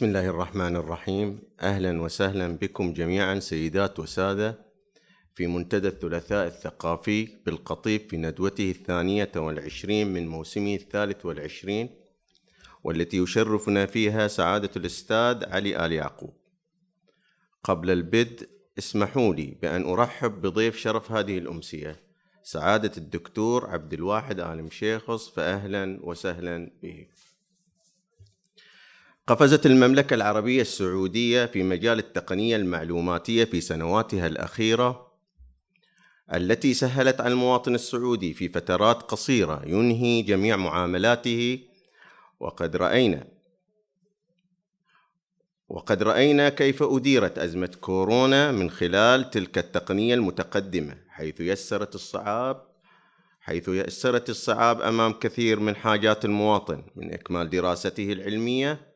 بسم الله الرحمن الرحيم أهلا وسهلا بكم جميعا سيدات وساده في منتدى الثلاثاء الثقافي بالقطيف في ندوته الثانية والعشرين من موسمه الثالث والعشرين والتي يشرفنا فيها سعاده الاستاذ علي ال يعقوب قبل البدء اسمحوا لي بان ارحب بضيف شرف هذه الامسيه سعاده الدكتور عبد الواحد ال مشيخص فاهلا وسهلا به قفزت المملكة العربية السعودية في مجال التقنية المعلوماتية في سنواتها الأخيرة التي سهلت على المواطن السعودي في فترات قصيرة. ينهي جميع معاملاته. وقد رأينا وقد رأينا كيف أديرت أزمة كورونا من خلال تلك التقنية المتقدمة حيث يسرت الصعاب حيث يسرت الصعاب أمام كثير من حاجات المواطن من إكمال دراسته العلمية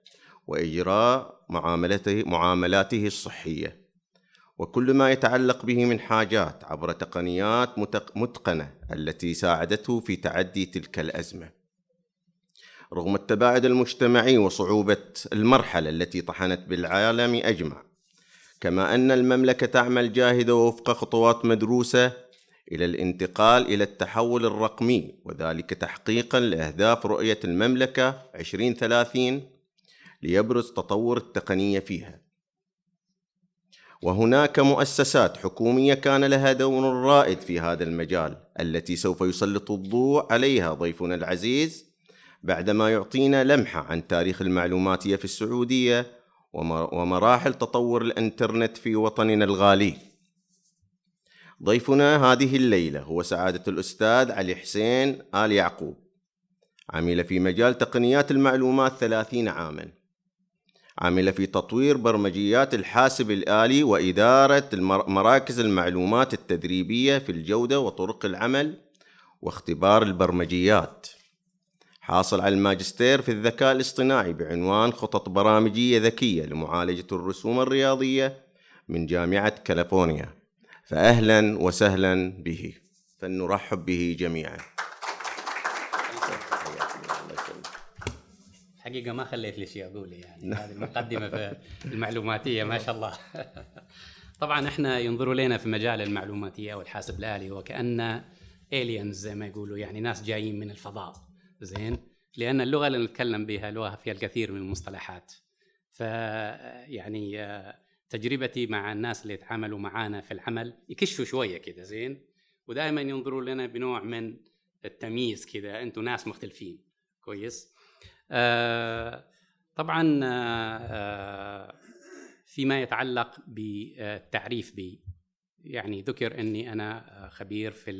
وإجراء معاملته معاملاته الصحية. وكل ما يتعلق به من حاجات عبر تقنيات متقنة التي ساعدته في تعدي تلك الأزمة. رغم التباعد المجتمعي وصعوبة المرحلة التي طحنت بالعالم أجمع كما أن المملكة تعمل جاهدة وفق خطوات مدروسة إلى الانتقال إلى التحول الرقمي وذلك تحقيقا لأهداف رؤية المملكة 2030 ليبرز تطور التقنية فيها. وهناك مؤسسات حكومية كان لها دور رائد في هذا المجال التي سوف يسلط الضوء عليها ضيفنا العزيز بعدما يعطينا لمحة عن تاريخ المعلوماتيه في السعودية ومراحل تطور الإنترنت في وطننا الغالي. ضيفنا هذه الليلة هو سعادة الأستاذ علي حسين آل يعقوب. عمل في مجال تقنيات المعلومات ثلاثين عاما. عمل في تطوير برمجيات الحاسب الآلي وإدارة مراكز المعلومات التدريبية في الجودة وطرق العمل واختبار البرمجيات. حاصل على الماجستير في الذكاء الاصطناعي بعنوان خطط برامجية ذكية لمعالجة الرسوم الرياضية من جامعة كاليفورنيا. فأهلا وسهلا به. فلنرحب به جميعا. حقيقة ما خليت لي شيء أقوله يعني. هذه المقدمة في المعلوماتية ما شاء الله. طبعا إحنا ينظروا لنا في مجال المعلوماتية والحاسب الآلي وكان الينز زي ما يقولوا يعني ناس جايين من الفضاء. زين؟ لأن اللغة اللي نتكلم بها لغة فيها الكثير من المصطلحات. ف يعني تجربتي مع الناس اللي يتعاملوا معانا في العمل يكشفوا شوية كذا زين؟ ودائما ينظروا لنا بنوع من التمييز كذا أنتم ناس مختلفين. كويس؟ طبعا آه، فيما يتعلق بالتعريف بي يعني ذكر إني أنا خبير في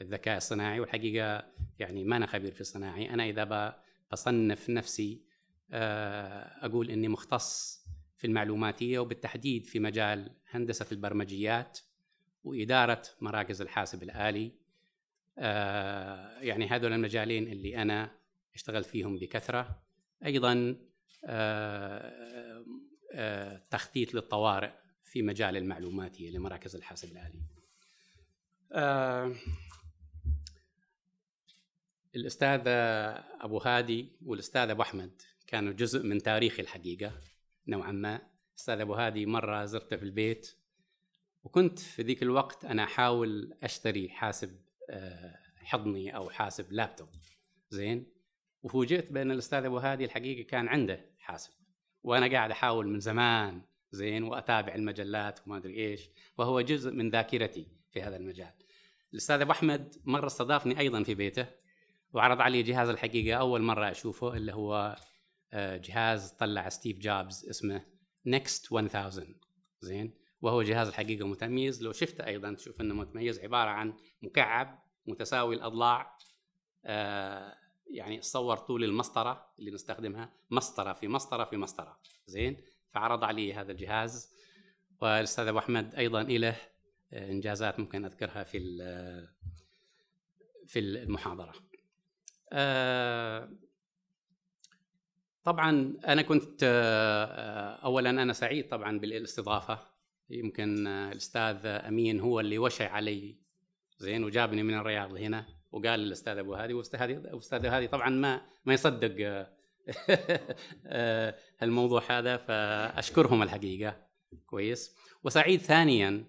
الذكاء الصناعي والحقيقة يعني ما أنا خبير في الصناعي. أنا إذا بصنف نفسي آه، أقول إني مختص في المعلوماتية وبالتحديد في مجال هندسة البرمجيات وإدارة مراكز الحاسب الآلي. يعني هذول المجالين اللي أنا اشتغلت فيهم بكثرة. أيضا آه، آه، تخطيط للطوارئ في مجال المعلوماتي لمراكز الحاسب الآلي. آه، الأستاذ أبو هادي والأستاذ أبو أحمد كانوا جزء من تاريخي الحقيقة نوعا ما. أستاذ أبو هادي مرة زرته في البيت وكنت في ذيك الوقت أنا أحاول أشتري حاسب حضني أو حاسب لابتوب. زين؟ وفوجئت بأن الأستاذ أبو هادي الحقيقة كان عنده حاسب. وأنا قاعد أحاول من زمان زين وأتابع المجلات وما أدري إيش وهو جزء من ذاكرتي في هذا المجال. الأستاذ أبو أحمد مرة استضافني أيضا في بيته وعرض علي جهاز الحقيقة أول مرة أشوفه اللي هو آه، جهاز طلع ستيف جوبز اسمه NeXT 1000 زين؟ وهو جهاز الحقيقة متميز. لو شفته أيضا تشوف إنه متميز عبارة عن مكعب متساوي الأضلاع آه، يعني صور طول المسطرة اللي نستخدمها مسطرة في مسطرة في مسطرة. زين؟ فعرض علي هذا الجهاز. والأستاذ أبو أحمد أيضا له إنجازات ممكن أذكرها في في المحاضرة. آه، طبعا أنا كنت آه، اولا أنا سعيد طبعا بالاستضافة. يمكن الأستاذ أمين هو اللي وشى علي. زين؟ وجابني من الرياض هنا. وقال للاستاذ أبو هادي والاستاذ هادي طبعا ما ما يصدق آه، آه، الموضوع هذا فأشكرهم الحقيقة. كويس. وسعيد ثانيا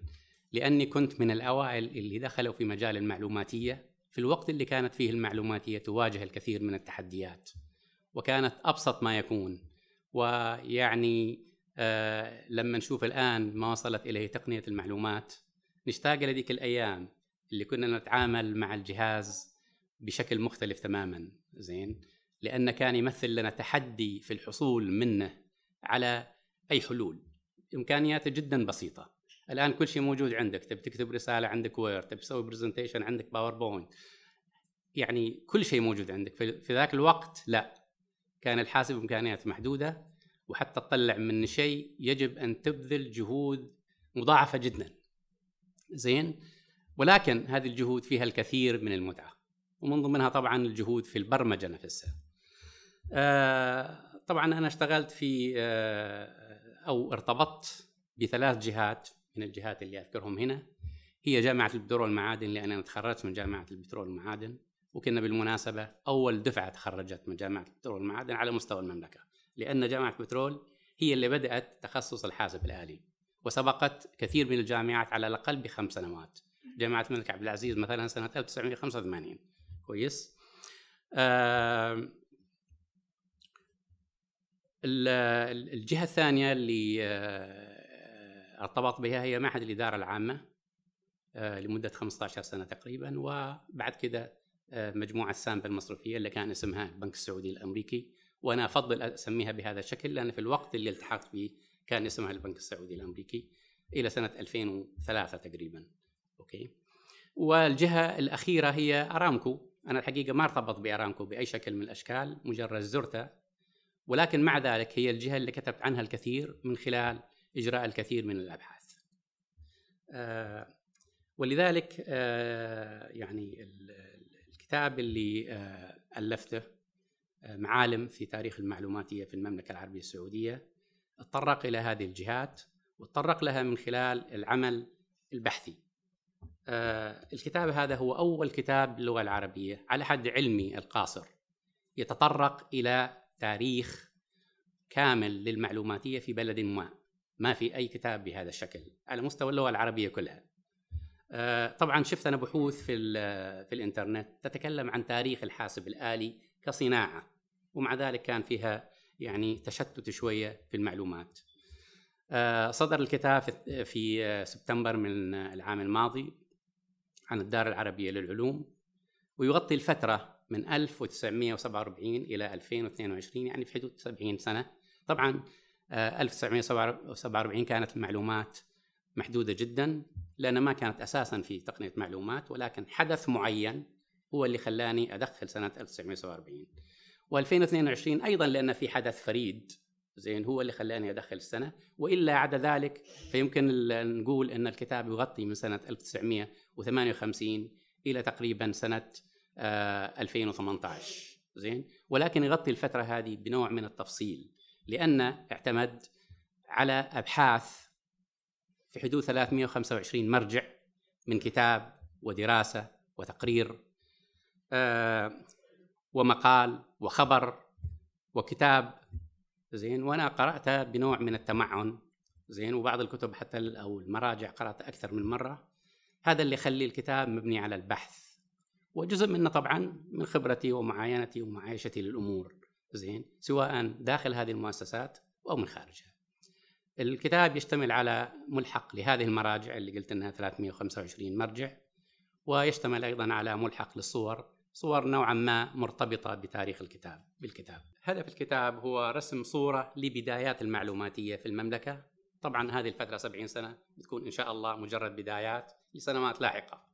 لأني كنت من الأوائل اللي دخلوا في مجال المعلوماتية في الوقت اللي كانت فيه المعلوماتية تواجه الكثير من التحديات وكانت أبسط ما يكون. ويعني آه لما نشوف الآن ما وصلت إليه تقنية المعلومات نشتاق لذيك الأيام اللي كنا نتعامل مع الجهاز بشكل مختلف تماما زين؟ لأن كان يمثل لنا تحدي في الحصول منه على أي حلول. إمكانياته جدا بسيطة. الآن كل شيء موجود عندك. تبي تكتب رسالة عندك Word تبي تسوي presentation عندك PowerPoint يعني كل شيء موجود عندك. في ذاك الوقت لا. كان الحاسب إمكانيات محدودة وحتى تطلع من شيء يجب أن تبذل جهود مضاعفة جدا. زين؟ ولكن هذه الجهود فيها الكثير من المتعة ومن ضمنها طبعا الجهود في البرمجة نفسها. آه، طبعا أنا اشتغلت في آه، أو ارتبطت بثلاث جهات من الجهات اللي أذكرهم هنا. هي جامعة البترول والمعادن لأن أنا تخرجت من جامعة البترول والمعادن وكنا بالمناسبة أول دفعة تخرجت من جامعة البترول والمعادن على مستوى المملكة لأن جامعة البترول هي اللي بدأت تخصص الحاسب الآلي وسبقت كثير من الجامعات على الأقل بخمس سنوات. جامعة الملك عبد العزيز مثلا سنة 1985 كويس. آه الجهة الثانية اللي آه، ارتبط بها هي معهد الإدارة العامة آه، لمدة 15 سنة تقريبا. وبعد كده آه، مجموعة سامبل المصرفية اللي كان اسمها البنك السعودي الأمريكي. وأنا أفضل أسميها بهذا الشكل لأن في الوقت اللي التحقت فيه كان اسمها البنك السعودي الأمريكي إلى سنة 2003 تقريبا. أوكي؟ والجهة الأخيرة هي أرامكو. أنا الحقيقة ما ارتبط بأرامكو بأي شكل من الأشكال مجرد زرته. ولكن مع ذلك هي الجهة اللي كتبت عنها الكثير من خلال إجراء الكثير من الأبحاث. آه، ولذلك آه، يعني الكتاب اللي آه، ألفته معالم في تاريخ المعلوماتية في المملكة العربية السعودية تطرق إلى هذه الجهات وتطرق لها من خلال العمل البحثي. الكتاب هذا هو أول كتاب باللغة العربية على حد علمي القاصر. يتطرق إلى تاريخ كامل للمعلوماتية في بلد ما. ما في أي كتاب بهذا الشكل على مستوى اللغة العربية كلها. آه، طبعا شفت أنا بحوث في في الإنترنت تتكلم عن تاريخ الحاسب الآلي كصناعة ومع ذلك كان فيها يعني تشتت شوية في المعلومات. آه، صدر الكتاب في سبتمبر من العام الماضي. عن الدار العربية للعلوم ويغطي الفترة من 1947 إلى 2022 يعني في حدود 70 سنة. طبعا 1947 آه، كانت المعلومات محدودة جدا لأن ما كانت أساسا في تقنية معلومات ولكن حدث معين هو اللي خلاني أدخل سنة 1947 و2022 أيضا لأن في حدث فريد زين هو اللي خلاني أدخل السنة. وإلا عدا ذلك فيمكن نقول إن الكتاب يغطي من سنة 1958 إلى تقريبا سنة 2018 آه، زين؟ ولكن يغطي الفترة هذه بنوع من التفصيل لأن اعتمد على أبحاث في حدود 325 مرجع من كتاب ودراسة وتقرير آه، ومقال وخبر وكتاب زين؟ وأنا قراته بنوع من التمعن زين؟ وبعض الكتب حتى أو المراجع قراتها أكثر من مرة. هذا اللي يخلي الكتاب مبني على البحث. وجزء منه طبعا من خبرتي ومعاينتي ومعايشتي للأمور زين؟ سواء داخل هذه المؤسسات أو من خارجها. الكتاب يشتمل على ملحق لهذه المراجع اللي قلت إنها 325 مرجع ويشتمل أيضا على ملحق للصور صور نوعا ما مرتبطة بتاريخ الكتاب بالكتاب. هدف الكتاب هو رسم صورة لبدايات المعلوماتية في المملكة. طبعا هذه الفترة 70 سنة بتكون إن شاء الله مجرد بدايات لسنوات لاحقة.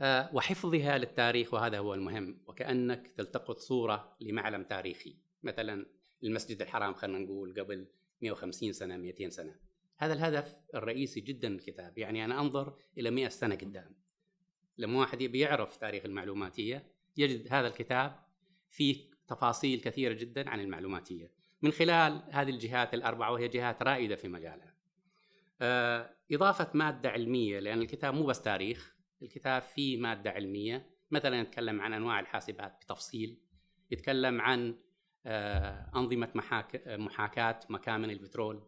آه، وحفظها للتاريخ وهذا هو المهم وكأنك تلتقط صورة لمعلم تاريخي مثلا المسجد الحرام خلينا نقول قبل 150 سنة 200 سنة هذا الهدف الرئيسي جدا من الكتاب يعني أنا أنظر إلى 100 سنة قدام لما واحد يبي يعرف تاريخ المعلوماتية يجد هذا الكتاب فيه تفاصيل كثيرة جدا عن المعلوماتية. من خلال هذه الجهات الأربعة وهي جهات رائدة في مجالها. آه، إضافة مادة علمية لأن الكتاب مو بس تاريخ الكتاب فيه مادة علمية. مثلا يتكلم عن أنواع الحاسبات بتفصيل يتكلم عن آه، أنظمة محاك... محاكاة مكامن البترول.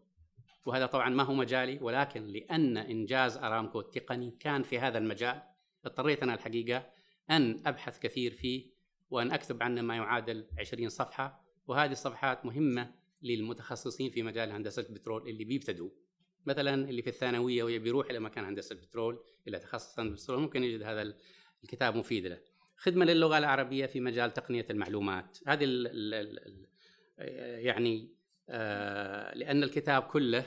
وهذا طبعا ما هو مجالي ولكن لأن إنجاز أرامكو التقني كان في هذا المجال اضطريت أنا الحقيقة أن أبحث كثير فيه وأن أكتب عنه ما يعادل 20 صفحة وهذه الصفحات مهمة للمتخصصين في مجال هندسة البترول اللي بيبتدوا. مثلا اللي في الثانوية ويبي يروح إلى مكان هندسة البترول إلى تخصص هندسة البترول ممكن يجد هذا الكتاب مفيد له. خدمة للغة العربية في مجال تقنية المعلومات. هذه ال ال ال يعني آه لأن الكتاب كله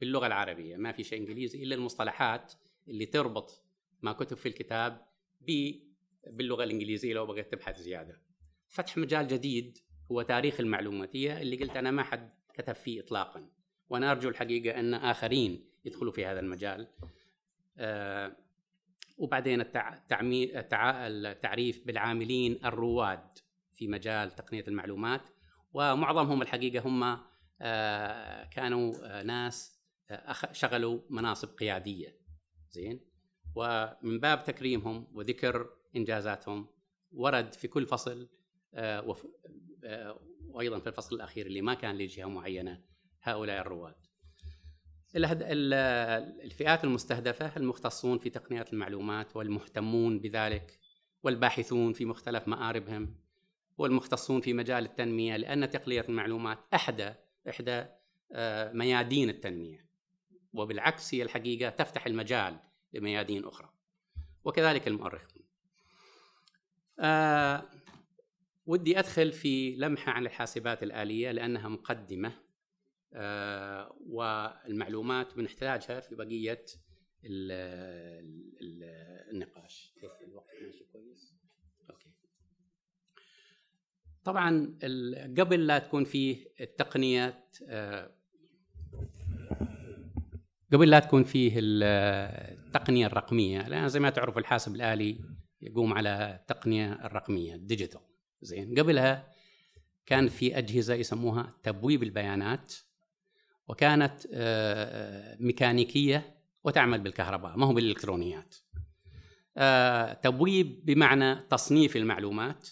باللغة العربية ما في شيء إنجليزي إلا المصطلحات اللي تربط ما كتب في الكتاب باللغة الإنجليزية لو بغيت تبحث زيادة. فتح مجال جديد هو تاريخ المعلوماتية اللي قلت أنا ما حد كتب فيه اطلاقا. وأنا أرجو الحقيقة أن آخرين يدخلوا في هذا المجال. آه وبعدين التعريف بالعاملين الرواد في مجال تقنية المعلومات. ومعظمهم الحقيقة هم آه كانوا آه ناس آه شغلوا مناصب قيادية. زين؟ ومن باب تكريمهم وذكر إنجازاتهم ورد في كل فصل آه، آه، وأيضا في الفصل الأخير اللي ما كان لجهه معينة هؤلاء الرواد. الفئات المستهدفة المختصون في تقنية المعلومات والمهتمون بذلك والباحثون في مختلف مآربهم والمختصون في مجال التنمية لأن تقنية المعلومات احدى إحدى آه، ميادين التنمية وبالعكس هي الحقيقة تفتح المجال لميادين أخرى. وكذلك المؤرخون. آه ودي أدخل في لمحه عن الحاسبات الآلية لأنها مقدمة. آه والمعلومات بنحتاجها في بقية ال ال النقاش. كيف الوقت؟ ماشي كويس. أوكي. طبعا قبل لا تكون فيه التقنيات آه قبل لا تكون فيه التقنية الرقمية لأن زي ما تعرف الحاسب الآلي يقوم على التقنية الرقمية الديجيتال زين قبلها كان في أجهزة يسموها تبويب البيانات وكانت آه، ميكانيكية وتعمل بالكهرباء ما هو بالإلكترونيات. آه، تبويب بمعنى تصنيف المعلومات.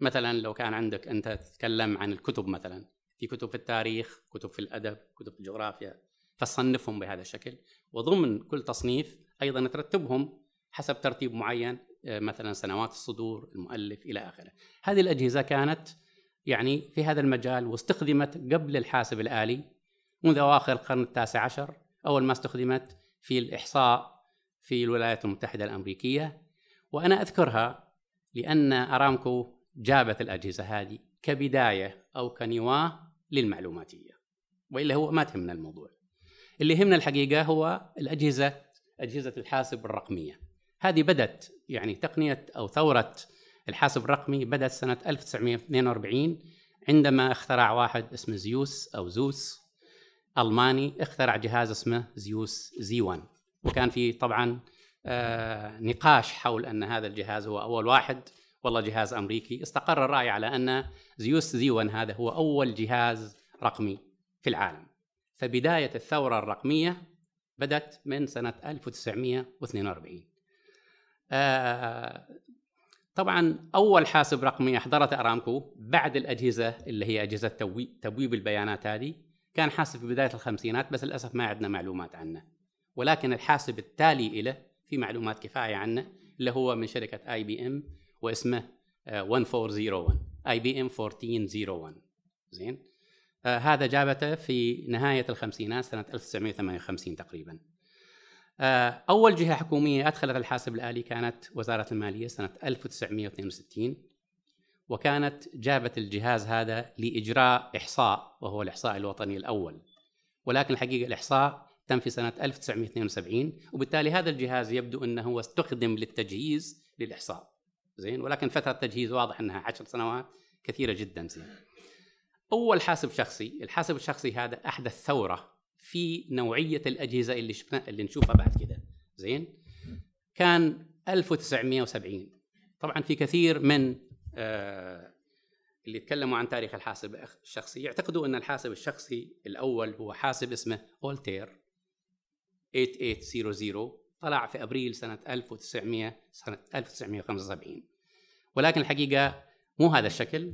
مثلا لو كان عندك أنت تتكلم عن الكتب مثلا في كتب في التاريخ كتب في الأدب كتب في الجغرافيا فصنفهم بهذا الشكل. وضمن كل تصنيف أيضا ترتبهم حسب ترتيب معين آه، مثلا سنوات الصدور المؤلف إلى آخره. هذه الأجهزة كانت يعني في هذا المجال واستخدمت قبل الحاسب الآلي منذ أواخر القرن التاسع عشر. أول ما استخدمت في الإحصاء في الولايات المتحدة الأمريكية. وأنا أذكرها لأن أرامكو جابت الأجهزة هذه كبداية أو كنواة للمعلوماتية. وإلا هو ما تهمنا الموضوع. اللي يهمنا الحقيقة هو الأجهزة أجهزة الحاسب الرقمية. هذه بدت يعني تقنية أو ثورة الحاسب الرقمي بدأت سنة 1942 عندما اخترع واحد اسمه زيوس أو زوس ألماني اخترع جهاز اسمه زيوس زي 1 وكان في طبعا آه نقاش حول أن هذا الجهاز هو أول واحد. والله جهاز أمريكي. استقر الرأي على أن زيوس زي 1 هذا هو أول جهاز رقمي في العالم. فبداية الثورة الرقمية بدأت من سنة 1942 آه، طبعا أول حاسب رقمي أحضرت أرامكو بعد الأجهزة اللي هي أجهزة تبويب البيانات هذه. كان حاسب في بداية الخمسينات بس للأسف ما عندنا معلومات عنه. ولكن الحاسب التالي له في معلومات كفاية عنه اللي هو من شركة اي بي ام واسمه 1401 اي بي ام 1401 زين؟ آه هذا جابته في نهاية الخمسينات سنة 1958 تقريبا. آه، أول جهة حكومية أدخلت الحاسب الآلي كانت وزارة المالية سنة 1962 وكانت جابت الجهاز هذا لإجراء إحصاء وهو الإحصاء الوطني الأول. ولكن الحقيقة الإحصاء تم في سنة 1972 وبالتالي هذا الجهاز يبدو أنه هو استخدم للتجهيز للإحصاء. زين؟ ولكن فترة تجهيز واضح أنها عشر سنوات كثيرة جدا زين. أول حاسب شخصي الحاسب الشخصي هذا أحدث ثورة في نوعية الأجهزة اللي شفنا اللي نشوفها بعد كده. زين؟ كان 1970 طبعا في كثير من آه اللي يتكلموا عن تاريخ الحاسب الشخصي يعتقدوا أن الحاسب الشخصي الأول هو حاسب اسمه أولتير. 8800 طلع في أبريل سنة 1900 سنة 1975 ولكن الحقيقة مو هذا الشكل.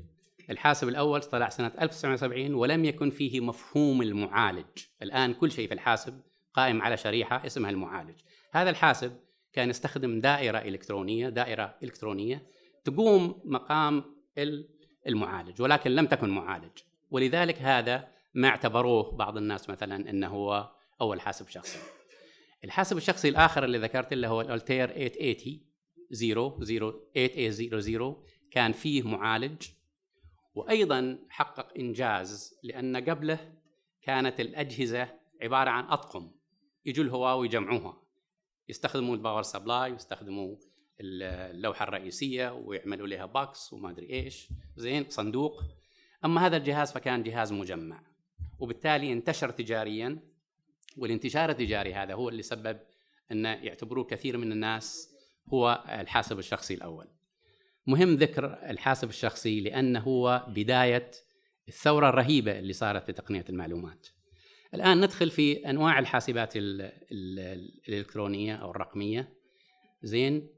الحاسب الأول طلع سنة 1970 ولم يكن فيه مفهوم المعالج. الآن كل شيء في الحاسب قائم على شريحة اسمها المعالج. هذا الحاسب كان يستخدم دائرة إلكترونية دائرة إلكترونية تقوم مقام المعالج ولكن لم تكن معالج. ولذلك هذا ما اعتبروه بعض الناس مثلا إنه هو أول حاسب شخصي. الحاسب الشخصي الآخر اللي ذكرت اللي هو الألتير 880 8800 كان فيه معالج وأيضا حقق إنجاز لأن قبله كانت الأجهزة عبارة عن أطقم يجوا الهواة ويجمعوها. يستخدموا ال power supply ويستخدموا اللوحة الرئيسية ويعملوا لها box وما أدري إيش. زين صندوق. أما هذا الجهاز فكان جهاز مجمع. وبالتالي انتشر تجاريا والانتشار التجاري هذا هو اللي سبب ان يعتبروه كثير من الناس هو الحاسب الشخصي الأول. مهم ذكر الحاسب الشخصي لأنه هو بداية الثورة الرهيبة اللي صارت في تقنية المعلومات. الآن ندخل في أنواع الحاسبات الإلكترونية أو الرقمية. زين؟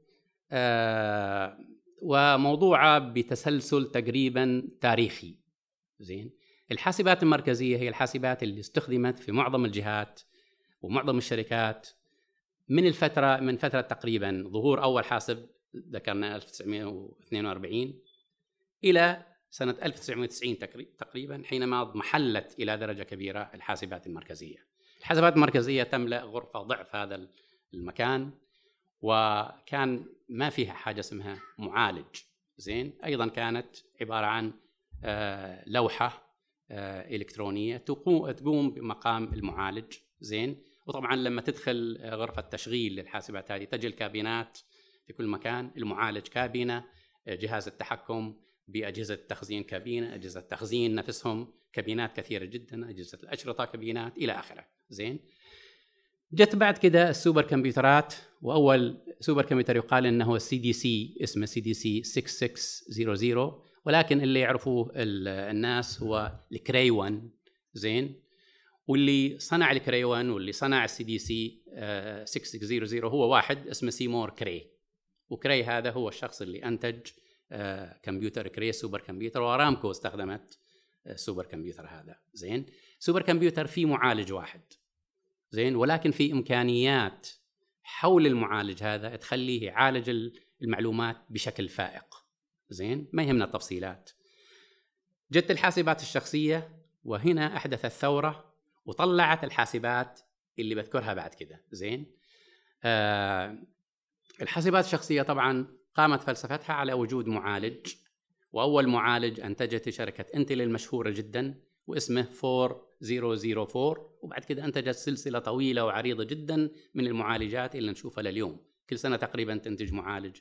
آه وموضوعة بتسلسل تقريبا تاريخي. زين؟ الحاسبات المركزية هي الحاسبات اللي استخدمت في معظم الجهات ومعظم الشركات من الفترة من فترة تقريبا ظهور أول حاسب ذكرنا 1942 إلى سنة 1990 تقريبا حينما اضمحلت إلى درجة كبيرة الحاسبات المركزية. الحاسبات المركزية تملأ غرفة ضعف هذا المكان وكان ما فيها حاجة اسمها معالج. زين؟ أيضا كانت عبارة عن آه، لوحة آه، إلكترونية تقوم بمقام المعالج. زين؟ وطبعا لما تدخل غرفة تشغيل للحاسبات هذه تجي الكابينات في كل مكان المعالج كابينة آه، جهاز التحكم بأجهزة التخزين كابينة أجهزة التخزين نفسهم كابينات كثيرة جدا أجهزة الأشرطة كابينات إلى آخره. زين؟ جت بعد كده السوبر كمبيوترات وأول super computer يقال إنه ال CDC اسمه CDC 6600 ولكن اللي يعرفوه الناس هو ال Cray 1 زين؟ واللي صنع ال Cray 1 واللي صنع ال CDC 6600 هو واحد اسمه سيمور كري. وكري هذا هو الشخص اللي أنتج آه، كمبيوتر Cray super computer وارامكو استخدمت ال super computer هذا. زين؟ super computer فيه معالج واحد. زين؟ ولكن في إمكانيات حول المعالج هذا تخليه يعالج المعلومات بشكل فائق. زين؟ ما يهمنا التفصيلات. جت الحاسبات الشخصية وهنا أحدثت ثوره وطلعت الحاسبات اللي بذكرها بعد كده. زين؟ آه الحاسبات الشخصية طبعا قامت فلسفتها على وجود معالج وأول معالج انتجته شركه إنتل المشهورة جدا واسمه 4004 وبعد كده أنتجت سلسلة طويلة وعريضة جدا من المعالجات اللي نشوفها لليوم. كل سنة تقريبا تنتج معالج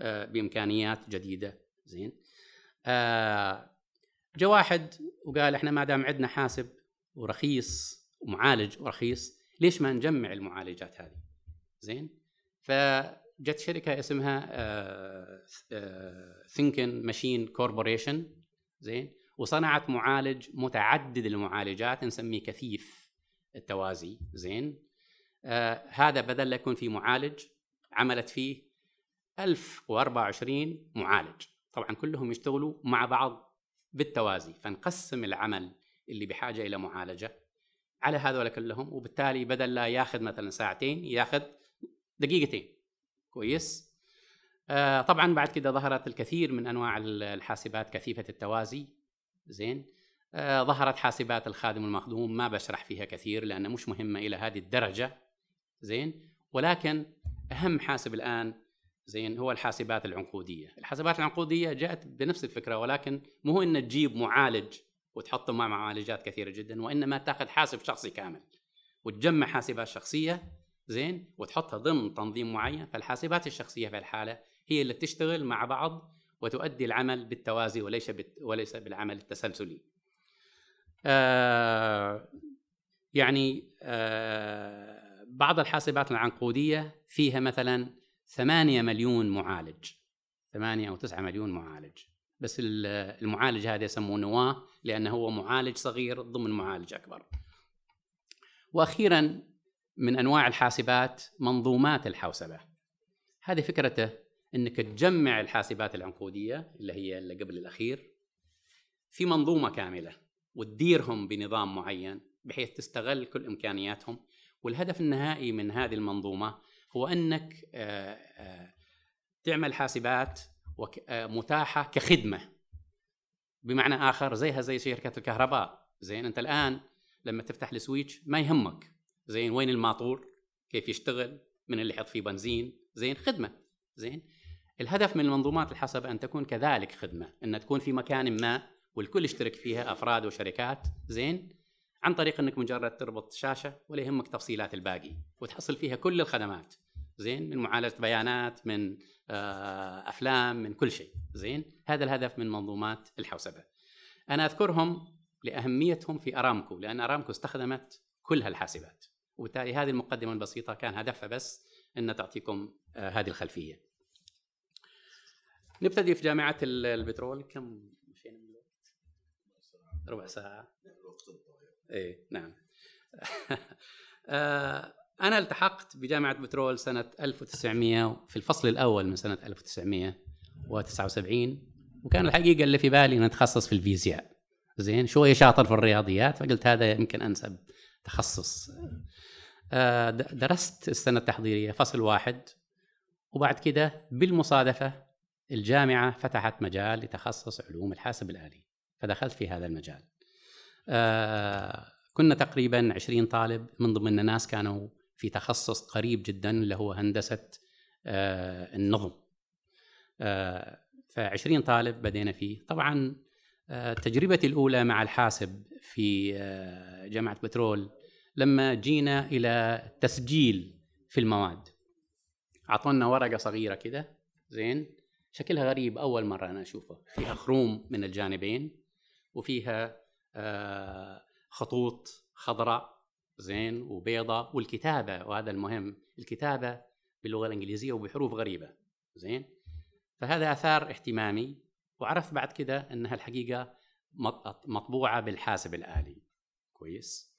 آه، بإمكانيات جديدة. زين. آه، جاء واحد وقال إحنا ما دام عندنا حاسب ورخيص ومعالج ورخيص ليش ما نجمع المعالجات هذه؟ زين. فجت شركة اسمها ثينكن ماشين كوربوريشن زين وصنعت معالج متعدد المعالجات نسميه كثيف التوازي زين. آه هذا بدل يكون في معالج عملت فيه 1024 معالج. طبعا كلهم يشتغلوا مع بعض بالتوازي فنقسم العمل اللي بحاجة إلى معالجة على هذول كلهم وبالتالي بدل لا ياخذ مثلا ساعتين ياخذ دقيقتين. كويس. آه طبعا بعد كده ظهرت الكثير من أنواع الحاسبات كثيفة التوازي. زين. آه ظهرت حاسبات الخادم المخدوم ما بشرح فيها كثير لانها مش مهمة إلى هذه الدرجة. زين. ولكن أهم حاسب الآن زين هو الحاسبات العنقودية، الحاسبات العنقودية جاءت بنفس الفكرة ولكن مو هو إن تجيب معالج وتحطه مع معالجات كثيرة جدا وإنما تأخذ حاسب شخصي كامل وتجمع حاسبات شخصية زين؟ وتحطها ضمن تنظيم معين فالحاسبات الشخصية في الحالة هي اللي تشتغل مع بعض وتؤدي العمل بالتوازي وليس وليس بالعمل التسلسلي. آه يعني آه بعض الحاسبات العنقودية فيها مثلا ثمانية مليون معالج. ثمانية أو تسعة مليون معالج. بس المعالج هذا يسموه نواة لأنه هو معالج صغير ضمن معالج أكبر. وأخيرا من أنواع الحاسبات منظومات الحوسبة. هذه فكرته أنك تجمع الحاسبات العنقودية اللي هي اللي قبل الأخير في منظومة كاملة وتديرهم بنظام معين بحيث تستغل كل إمكانياتهم. والهدف النهائي من هذه المنظومة هو إنك آه، آه، تعمل حاسبات آه، متاحة كخدمة. بمعنى آخر زيها زي شركة الكهرباء. زين أنت الآن لما تفتح السويتش ما يهمك. زين وين الماطور؟ كيف يشتغل؟ من اللي يحط فيه بنزين؟ زين خدمة. زين. الهدف من المنظومات الحسب أن تكون كذلك خدمة أن تكون في مكان ما والكل يشترك فيها أفراد وشركات. زين. عن طريق أنك مجرد تربط شاشة ولا يهمك تفصيلات الباقي وتحصل فيها كل الخدمات. زين. من معالجة بيانات من آه، أفلام من كل شيء. زين. هذا الهدف من منظومات الحوسبة. أنا أذكرهم لأهميتهم في أرامكو لأن أرامكو استخدمت كل هالحاسبات. وبالتالي هذه المقدمة البسيطة كان هدفها بس إن تعطيكم آه، هذه الخلفية. نبتدي في جامعة البترول. كم مشينا من الوقت؟ ربع ساعة. إيه نعم. آه، أنا التحقت بجامعة بترول سنة 1900 في الفصل الأول من سنة 1979 وكان الحقيقة اللي في بالي ان أتخصص في الفيزياء. زين شوية شاطر في الرياضيات فقلت هذا يمكن أنسب تخصص. آه، درست السنة التحضيرية فصل واحد وبعد كده بالمصادفة الجامعة فتحت مجال لتخصص علوم الحاسب الآلي فدخلت في هذا المجال. آه، كنا تقريبا 20 طالب من ضمننا ناس كانوا في تخصص قريب جدا اللي هو هندسة آه، النظم. ف 20 طالب بدينا فيه. طبعا تجربتي الأولى مع الحاسب في جامعة بترول لما جينا إلى تسجيل في المواد. أعطونا ورقة صغيرة كده زين. شكلها غريب أول مرة أنا أشوفه. فيها خروم من الجانبين وفيها آه خطوط خضراء زين وبيضاء والكتابة وهذا المهم الكتابة باللغة الإنجليزية وبحروف غريبة زين. فهذا آثار اهتمامي. وعرفت بعد كده إنها الحقيقة مطبوعة بالحاسب الآلي. كويس.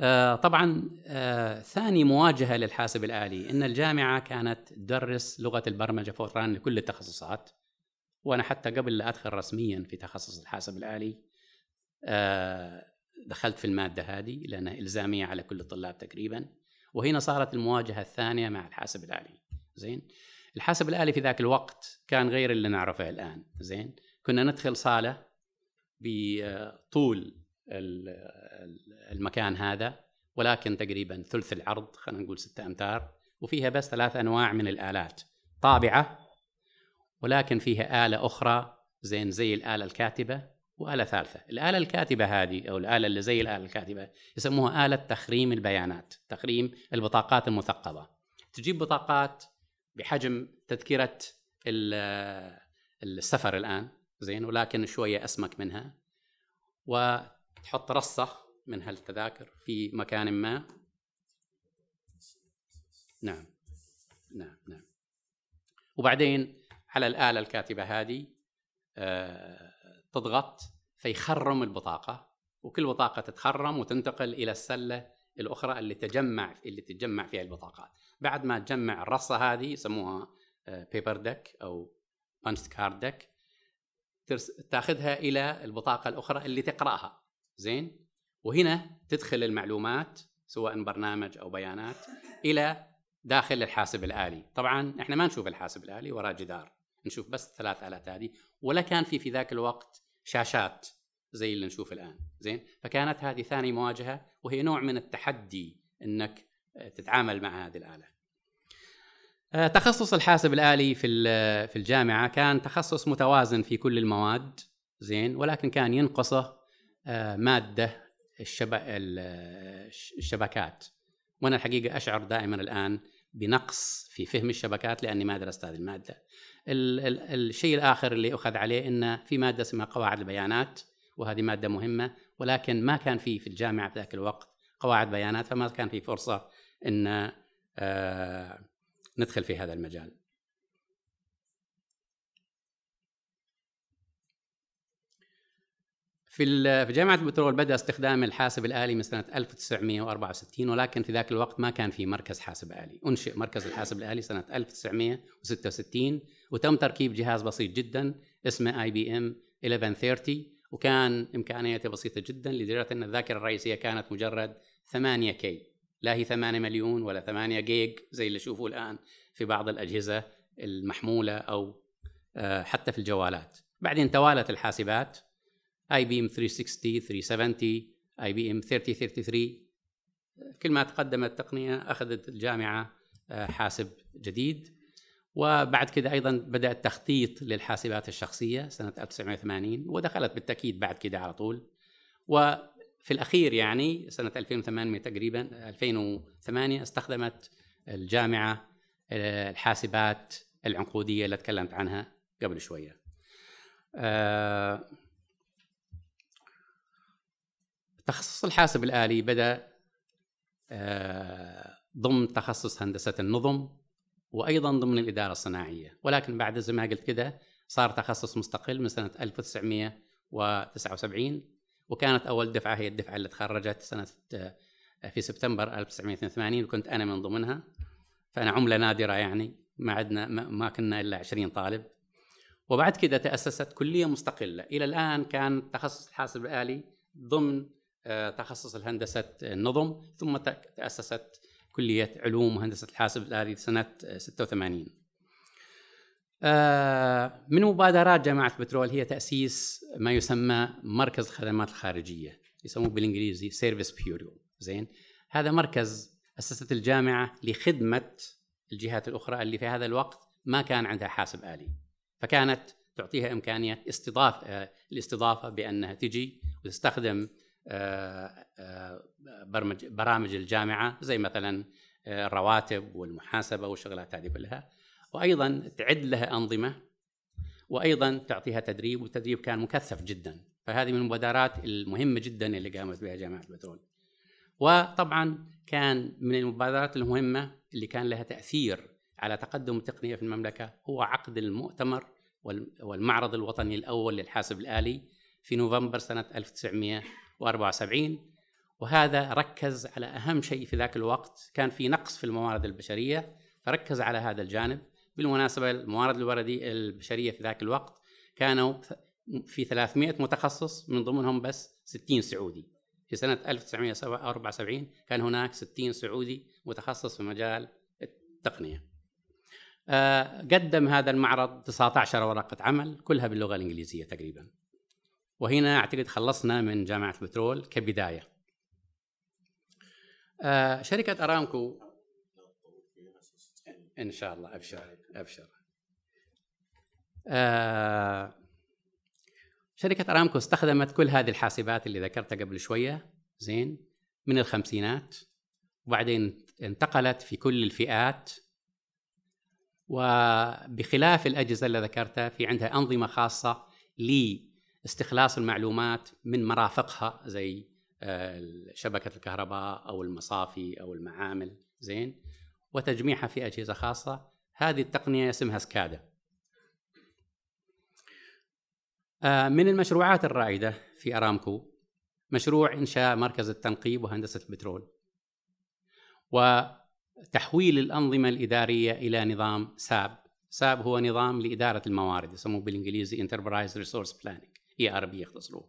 آه، طبعا آه، ثاني مواجهة للحاسب الآلي إن الجامعة كانت تدرس لغة البرمجة فوران لكل التخصصات وأنا حتى قبل لا أدخل رسميا في تخصص الحاسب الآلي آه، دخلت في المادة هذه لأنها إلزامية على كل الطلاب تقريبا وهنا صارت المواجهة الثانية مع الحاسب الآلي. زين؟ الحاسب الآلي في ذاك الوقت كان غير اللي نعرفه الآن زين؟ كنا ندخل صالة بطول المكان هذا ولكن تقريبا ثلث العرض خلينا نقول ستة أمتار وفيها بس ثلاث أنواع من الآلات. طابعة ولكن فيها آلة أخرى زين؟ زي الآلة الكاتبة وآلة ثالثة. الآلة الكاتبة هذه أو الآلة اللي زي الآلة الكاتبة يسموها آلة تخريم البيانات تخريم البطاقات المثقبة تجيب بطاقات بحجم تذكرة السفر الآن زين ولكن شوية أسمك منها. تحط رصة من هالتذاكر في مكان ما. نعم نعم نعم. وبعدين على الآلة الكاتبة هذه آه، تضغط فيخرم البطاقة وكل بطاقة تتخرم وتنتقل إلى السلة الأخرى اللي تجمع اللي تتجمع فيها البطاقات. بعد ما تجمع الرصة هذه يسموها paper آه، deck أو punch card deck تاخذها إلى البطاقة الأخرى اللي تقرأها. زين؟ وهنا تدخل المعلومات سواء برنامج أو بيانات إلى داخل الحاسب الآلي. طبعا إحنا ما نشوف الحاسب الآلي وراء جدار. نشوف بس الثلاث آلات هذه. ولا كان في في ذاك الوقت شاشات زي اللي نشوف الآن. زين؟ فكانت هذه ثاني مواجهة وهي نوع من التحدي إنك تتعامل مع هذه الآلة. آه، تخصص الحاسب الآلي في في الجامعة كان تخصص متوازن في كل المواد زين ولكن كان ينقصه آه، مادة الشبكات وأنا الحقيقة أشعر دائما الآن بنقص في فهم الشبكات لأني ما درست هذه المادة. الشيء الآخر اللي أخذ عليه إن في مادة اسمها قواعد البيانات وهذه مادة مهمة ولكن ما كان في في الجامعة في ذاك الوقت قواعد بيانات فما كان في فرصة إن آه، ندخل في هذا المجال. في في جامعة البترول بدأ استخدام الحاسب الآلي من سنة 1964 ولكن في ذاك الوقت ما كان في مركز حاسب آلي، أنشئ مركز الحاسب الآلي سنة 1966 وتم تركيب جهاز بسيط جدا اسمه IBM 1130 وكان إمكانياته بسيطة جدا لدرجة أن الذاكرة الرئيسية كانت مجرد 8 K لا هي 8 مليون ولا 8 جيج زي اللي شوفوا الآن في بعض الأجهزة المحمولة أو آه، حتى في الجوالات. بعدين توالت الحاسبات اي بي ام 360 370 اي بي ام 3033 كل ما تقدمت التقنيه أخذت الجامعة آه، حاسب جديد. وبعد كده أيضا بدا التخطيط للحاسبات الشخصية سنة 1980 ودخلت بالتأكيد بعد كده على طول. وفي الأخير يعني سنة 2008 تقريبا 2008 استخدمت الجامعة آه، الحاسبات العنقودية اللي تكلمت عنها قبل شوية. آه، تخصص الحاسب الآلي بدأ آه، ضمن تخصص هندسة النظم وأيضا ضمن الإدارة الصناعية ولكن بعد زي ما قلت كده صار تخصص مستقل من سنة 1979 وكانت أول دفعة هي الدفعة اللي تخرجت سنة في سبتمبر 1982 وكنت أنا من ضمنها. فأنا عملة نادرة يعني ما عندنا ما كنا إلا 20 طالب. وبعد كده تأسست كلية مستقلة. إلى الآن كان تخصص الحاسب الآلي ضمن آه، تخصص الهندسة النظم ثم تأسست كلية علوم وهندسة الحاسب الآلي سنة 86 آه، من مبادرات جامعة بترول هي تأسيس ما يسمى مركز الخدمات الخارجية يسموه بالإنجليزي service bureau زين؟ هذا مركز أسست الجامعة لخدمة الجهات الأخرى اللي في هذا الوقت ما كان عندها حاسب آلي. فكانت تعطيها إمكانية استضافه آه، الاستضافة بأنها تجي وتستخدم آه، آه، برامج الجامعة زي مثلا الرواتب والمحاسبة والشغلات هذه كلها. وأيضا تعد لها أنظمة وأيضا تعطيها تدريب والتدريب كان مكثف جدا. فهذه من المبادرات المهمة جدا اللي قامت بها جامعة البترول. وطبعا كان من المبادرات المهمة اللي كان لها تأثير على تقدم التقنية في المملكة هو عقد المؤتمر والمعرض الوطني الأول للحاسب الآلي في نوفمبر سنة 1974 وهذا ركز على أهم شيء في ذاك الوقت كان في نقص في الموارد البشرية فركز على هذا الجانب. بالمناسبة الموارد البشرية في ذاك الوقت كانوا في 300 متخصص من ضمنهم بس 60 سعودي. في سنة 1974 كان هناك 60 سعودي متخصص في مجال التقنية. آه، قدم هذا المعرض 19 ورقة عمل كلها باللغة الإنجليزية تقريبا. وهنا أعتقد خلصنا من جامعة البترول كبداية. آه، شركة أرامكو إن شاء الله أبشر أبشر. آه، شركة أرامكو استخدمت كل هذه الحاسبات اللي ذكرتها قبل شوية زين من الخمسينات وبعدين انتقلت في كل الفئات وبخلاف الأجهزة اللي ذكرتها في عندها أنظمة خاصة لاستخلاص المعلومات من مرافقها زي آه، شبكة الكهرباء أو المصافي أو المعامل زين. وتجميعها في أجهزة خاصة. هذه التقنية اسمها سكادا. آه، من المشروعات الرائدة في أرامكو مشروع إنشاء مركز التنقيب وهندسة البترول وتحويل الأنظمة الإدارية إلى نظام ساب. ساب هو نظام لإدارة الموارد يسموه بالإنجليزي Enterprise Resource Planning ERP يختصروه.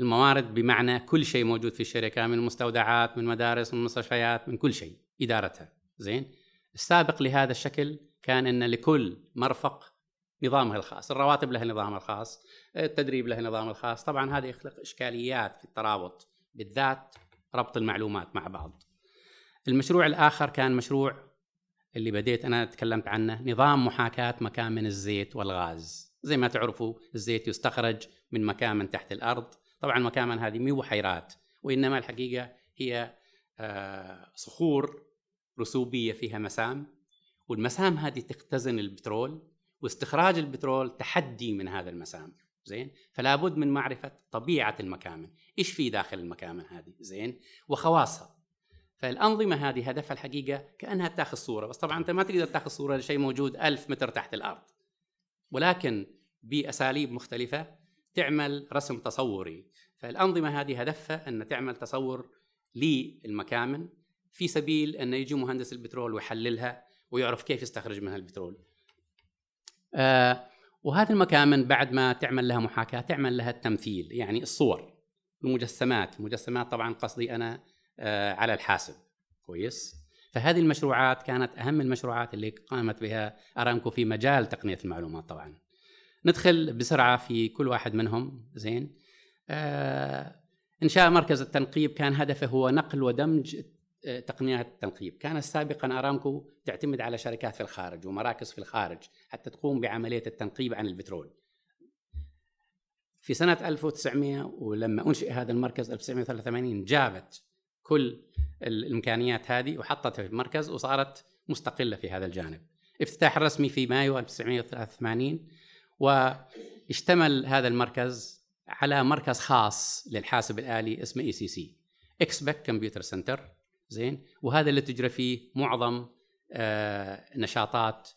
الموارد بمعنى كل شيء موجود في الشركة من مستودعات من مدارس من مستشفيات من كل شيء إدارتها. زين؟ السابق لهذا الشكل كان أن لكل مرفق نظامها الخاص. الرواتب لها نظامها الخاص التدريب له نظامه الخاص. طبعا هذا يخلق إشكاليات في الترابط بالذات ربط المعلومات مع بعض. المشروع الآخر كان مشروع اللي بديت أنا تكلمت عنه نظام محاكاة مكامن الزيت والغاز. زي ما تعرفوا الزيت يستخرج من مكامن تحت الأرض. طبعا المكامن هذه مو بحيرات وإنما الحقيقة هي آه، صخور رسوبية فيها مسام والمسام هذه تختزن البترول واستخراج البترول تحدي من هذا المسام زين؟ فلا بد من معرفة طبيعة المكامن. إيش في داخل المكامن هذه؟ زين؟ وخواصها. فالأنظمة هذه هدفها الحقيقة كأنها تاخذ صورة بس طبعا أنت ما تقدر تاخذ صورة لشيء موجود ألف متر تحت الأرض. ولكن بأساليب مختلفة تعمل رسم تصوري. فالأنظمة هذه هدفها أن تعمل تصور للمكامن في سبيل أن يجي مهندس البترول ويحللها ويعرف كيف يستخرج منها البترول. آه، وهذه المكامن بعد ما تعمل لها محاكاة تعمل لها التمثيل يعني الصور المجسمات المجسمات طبعا قصدي أنا آه، على الحاسب. كويس؟ فهذه المشروعات كانت أهم المشروعات اللي قامت بها أرامكو في مجال تقنية المعلومات طبعا. ندخل بسرعة في كل واحد منهم زين. آه انشاء مركز التنقيب كان هدفه هو نقل ودمج تقنيات التنقيب. كان سابقا أرامكو تعتمد على شركات في الخارج ومراكز في الخارج حتى تقوم بعملية التنقيب عن البترول. في سنة 1900 ولما أنشئ هذا المركز 1983 جابت كل الإمكانيات هذه وحطتها في المركز وصارت مستقلة في هذا الجانب. افتتاح رسمي في مايو 1983 واشتمل هذا المركز على مركز خاص للحاسب الآلي اسمه ECC EXPEC Computer Center. زين؟ وهذا اللي تجرى فيه معظم آه نشاطات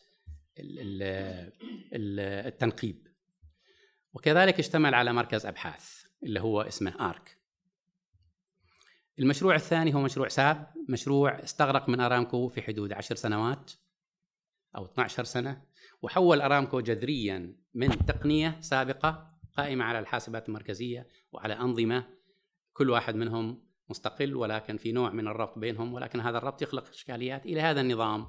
التنقيب. وكذلك اشتمل على مركز أبحاث اللي هو اسمه ARC. المشروع الثاني هو مشروع SAP. مشروع استغرق من أرامكو في حدود عشر سنوات أو 12 سنة وحول أرامكو جذريا من تقنية سابقة قائمة على الحاسبات المركزية وعلى أنظمة كل واحد منهم مستقل ولكن في نوع من الربط بينهم ولكن هذا الربط يخلق إشكاليات إلى هذا النظام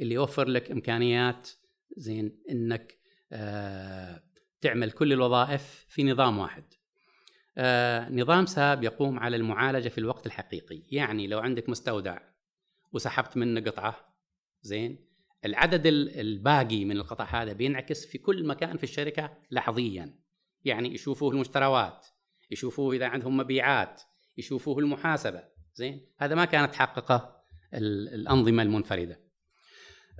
اللي يوفر لك إمكانيات زين إنك آه تعمل كل الوظائف في نظام واحد. آه نظام ساب يقوم على المعالجة في الوقت الحقيقي. يعني لو عندك مستودع وسحبت منه قطعة زين العدد الباقي من القطع هذا بينعكس في كل مكان في الشركة لحظيا. يعني يشوفوه المشتروات يشوفوه إذا عندهم مبيعات يشوفوه المحاسبة. زين؟ هذا ما كانت تحققه الأنظمة المنفردة.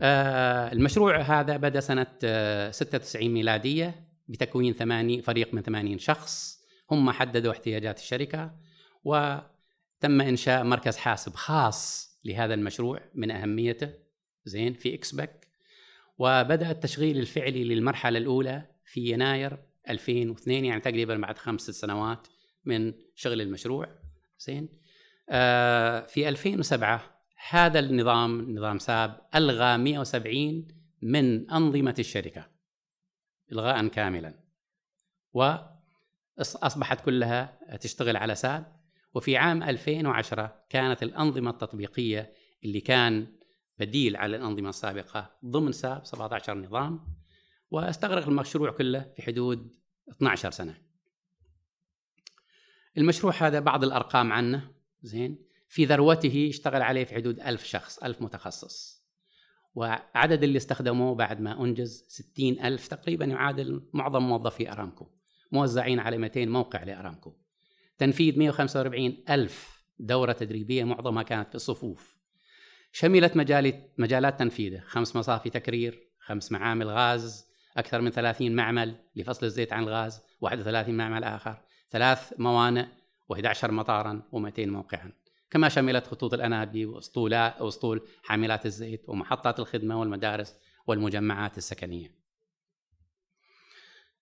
آه المشروع هذا بدأ سنة آه 96 ميلادية بتكوين ثماني فريق من ثمانين شخص. هم حددوا احتياجات الشركة وتم إنشاء مركز حاسب خاص لهذا المشروع من أهميته. زين؟ في إكسبك. وبدأ التشغيل الفعلي للمرحلة الأولى في يناير 2002 يعني تقريبا بعد خمس سنوات من شغل المشروع. زين؟ آه في 2007 هذا النظام نظام ساب ألغى 170 من أنظمة الشركة إلغاء كاملا. وأصبحت كلها تشتغل على ساب. وفي عام 2010 كانت الأنظمة التطبيقية اللي كان بديل على الأنظمة السابقة ضمن ساب 17 نظام. واستغرق المشروع كله في حدود 12 سنة. المشروع هذا بعض الأرقام عنه زين في ذروته اشتغل عليه في حدود ألف شخص ألف متخصص. وعدد اللي استخدموه بعد ما أنجز 60 ألف تقريبا يعادل معظم موظفي أرامكو موزعين على 200 موقع لأرامكو. تنفيذ 145 ألف دورة تدريبية معظمها كانت في الصفوف. شملت مجال مجالات تنفيذه خمس مصافي تكرير خمس معامل غاز أكثر من 30 معمل لفصل الزيت عن الغاز 31 معمل آخر. ثلاث موانئ و11 مطارا و200 موقعا. كما شملت خطوط الأنابي وأسطولات وأسطول حاملات الزيت ومحطات الخدمة والمدارس والمجمعات السكنية.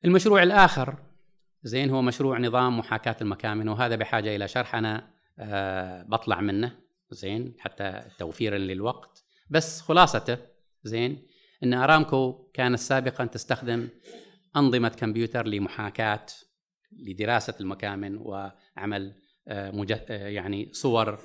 المشروع الآخر زين هو مشروع نظام محاكاة المكامن وهذا بحاجة إلى شرح. أنا آه، بطلع منه زين حتى توفيرا للوقت. بس خلاصته زين إن أرامكو كانت سابقا تستخدم أنظمة كمبيوتر لمحاكاة لدراسة المكامن وعمل آه، آه، يعني صور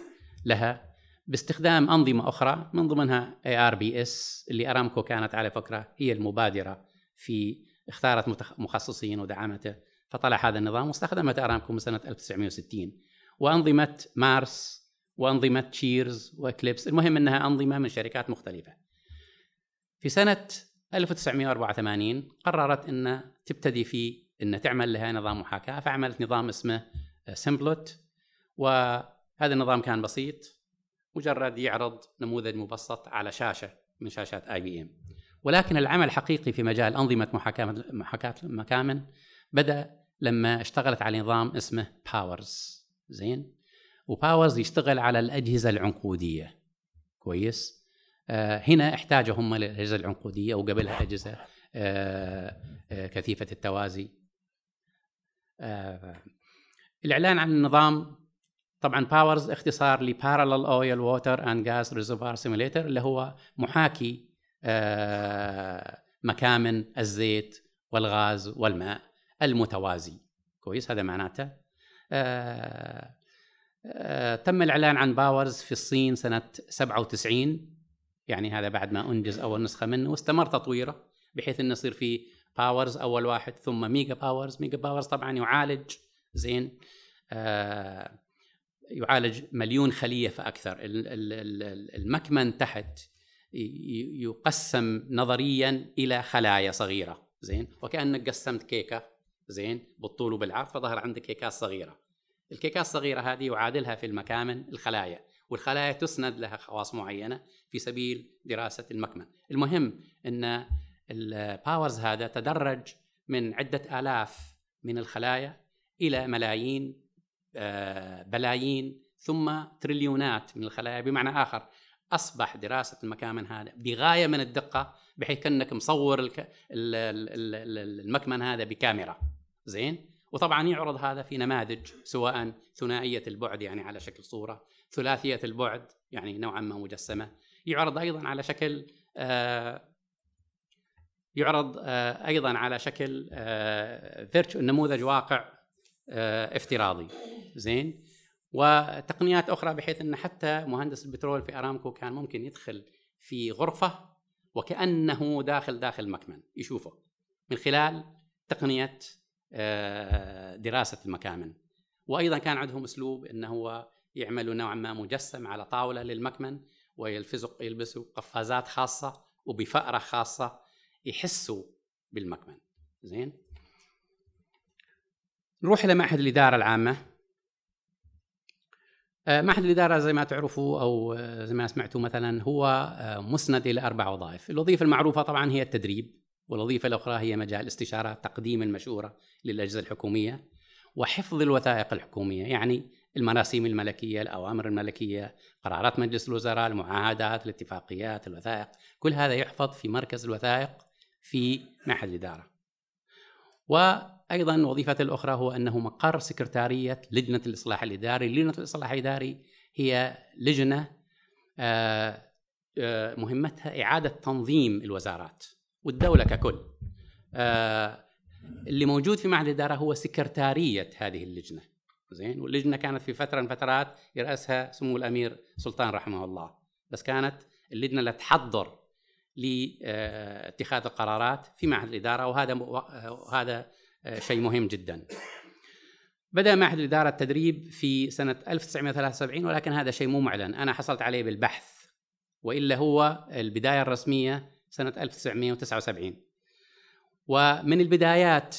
لها. باستخدام أنظمة أخرى من ضمنها ERPS اللي أرامكو كانت على فكرة هي المبادرة في اختارت مخصصين ودعمته فطلع هذا النظام واستخدمت أرامكو من سنة 1960 وأنظمة مارس وأنظمة CHEARS و Eclipse المهم إنها أنظمة من شركات مختلفة. في سنة 1984 قررت إن تبتدي في ان تعمل لها نظام محاكاة فعملت نظام اسمه SimPlot. وهذا النظام كان بسيط مجرد يعرض نموذج مبسط على شاشة من شاشات IBM. ولكن العمل الحقيقي في مجال أنظمة محاكاة محاكاة المكامن بدأ لما اشتغلت على نظام اسمه POWERS زين؟ و POWERS يشتغل على الأجهزة العنقودية. كويس؟ آه هنا احتاجوا هم للاجهزه العنقودية وقبلها أجهزة آه آه كثيفة التوازي. آه الإعلان عن النظام طبعا POWERS اختصار ل Parallel Oil Water and Gas Reservoir Simulator اللي هو محاكي آه، مكامن الزيت والغاز والماء المتوازي. كويس؟ هذا معناته. آه آه تم الإعلان عن POWERS في الصين سنة 97 يعني هذا بعد ما أنجز أول نسخة منه واستمر تطويره بحيث أنه يصير في POWERS أول واحد ثم Mega POWERS Mega POWERS طبعا يعالج زين آه يعالج مليون خلية فأكثر. المكمن تحت يقسم نظريا إلى خلايا صغيرة. زين؟ وكأنك قسمت كيكة. زين؟ بالطول وبالعرض فظهر عندك كيكات صغيرة. الكيكات الصغيرة هذه يعادلها في المكامن الخلايا والخلايا تسند لها خواص معينة في سبيل دراسة المكمن. المهم أن الباورز هذا تدرج من عدة آلاف من الخلايا إلى ملايين آه، بلايين ثم تريليونات من الخلايا. بمعنى آخر أصبح دراسة المكامن هذا بغاية من الدقة بحيث كأنك مصور المكمن هذا بكاميرا. زين؟ وطبعا يعرض هذا في نماذج سواء ثنائية البعد يعني على شكل صورة ثلاثية البعد يعني نوعا ما مجسمة. يعرض أيضا على شكل آه يعرض آه أيضا على شكل آه نموذج واقع آه افتراضي. زين؟ وتقنيات أخرى بحيث إن حتى مهندس البترول في أرامكو كان ممكن يدخل في غرفة وكأنه داخل داخل مكمن يشوفه من خلال تقنية دراسة المكامن. وأيضا كان عندهم أسلوب انه هو يعملوا نوعا ما مجسم على طاولة للمكمن ويلفزوا يلبسوا قفازات خاصة وبفأرة خاصة يحسوا بالمكمن. زين؟ نروح إلى معهد الإدارة العامة. آه، معهد الإدارة زي ما تعرفوا أو آه، زي ما سمعتوا مثلا هو آه، مسند إلى أربع وظائف. الوظيفة المعروفة طبعا هي التدريب والوظيفة الأخرى هي مجال الاستشارة تقديم المشورة للأجهزة الحكومية وحفظ الوثائق الحكومية يعني المراسيم الملكية الأوامر الملكية قرارات مجلس الوزراء المعاهدات الاتفاقيات الوثائق. كل هذا يحفظ في مركز الوثائق في معهد الإدارة وأيضا وظيفته الأخرى هو أنه مقر سكرتارية لجنة الإصلاح الإداري، لجنة الإصلاح الإداري هي لجنة آه، آه، مهمتها إعادة تنظيم الوزارات والدولة ككل. آه، اللي موجود في معهد الإدارة هو سكرتارية هذه اللجنة. زين واللجنة كانت في فترة من فترات يرأسها سمو الأمير سلطان رحمه الله بس كانت اللجنة اللي تحضر لاتخاذ القرارات في معهد الإدارة وهذا وهذا شيء مهم جدا. بدأ معهد الإدارة التدريب في سنة 1973 ولكن هذا شيء مو معلن، أنا حصلت عليه بالبحث وإلا هو البداية الرسمية سنة 1979. ومن البدايات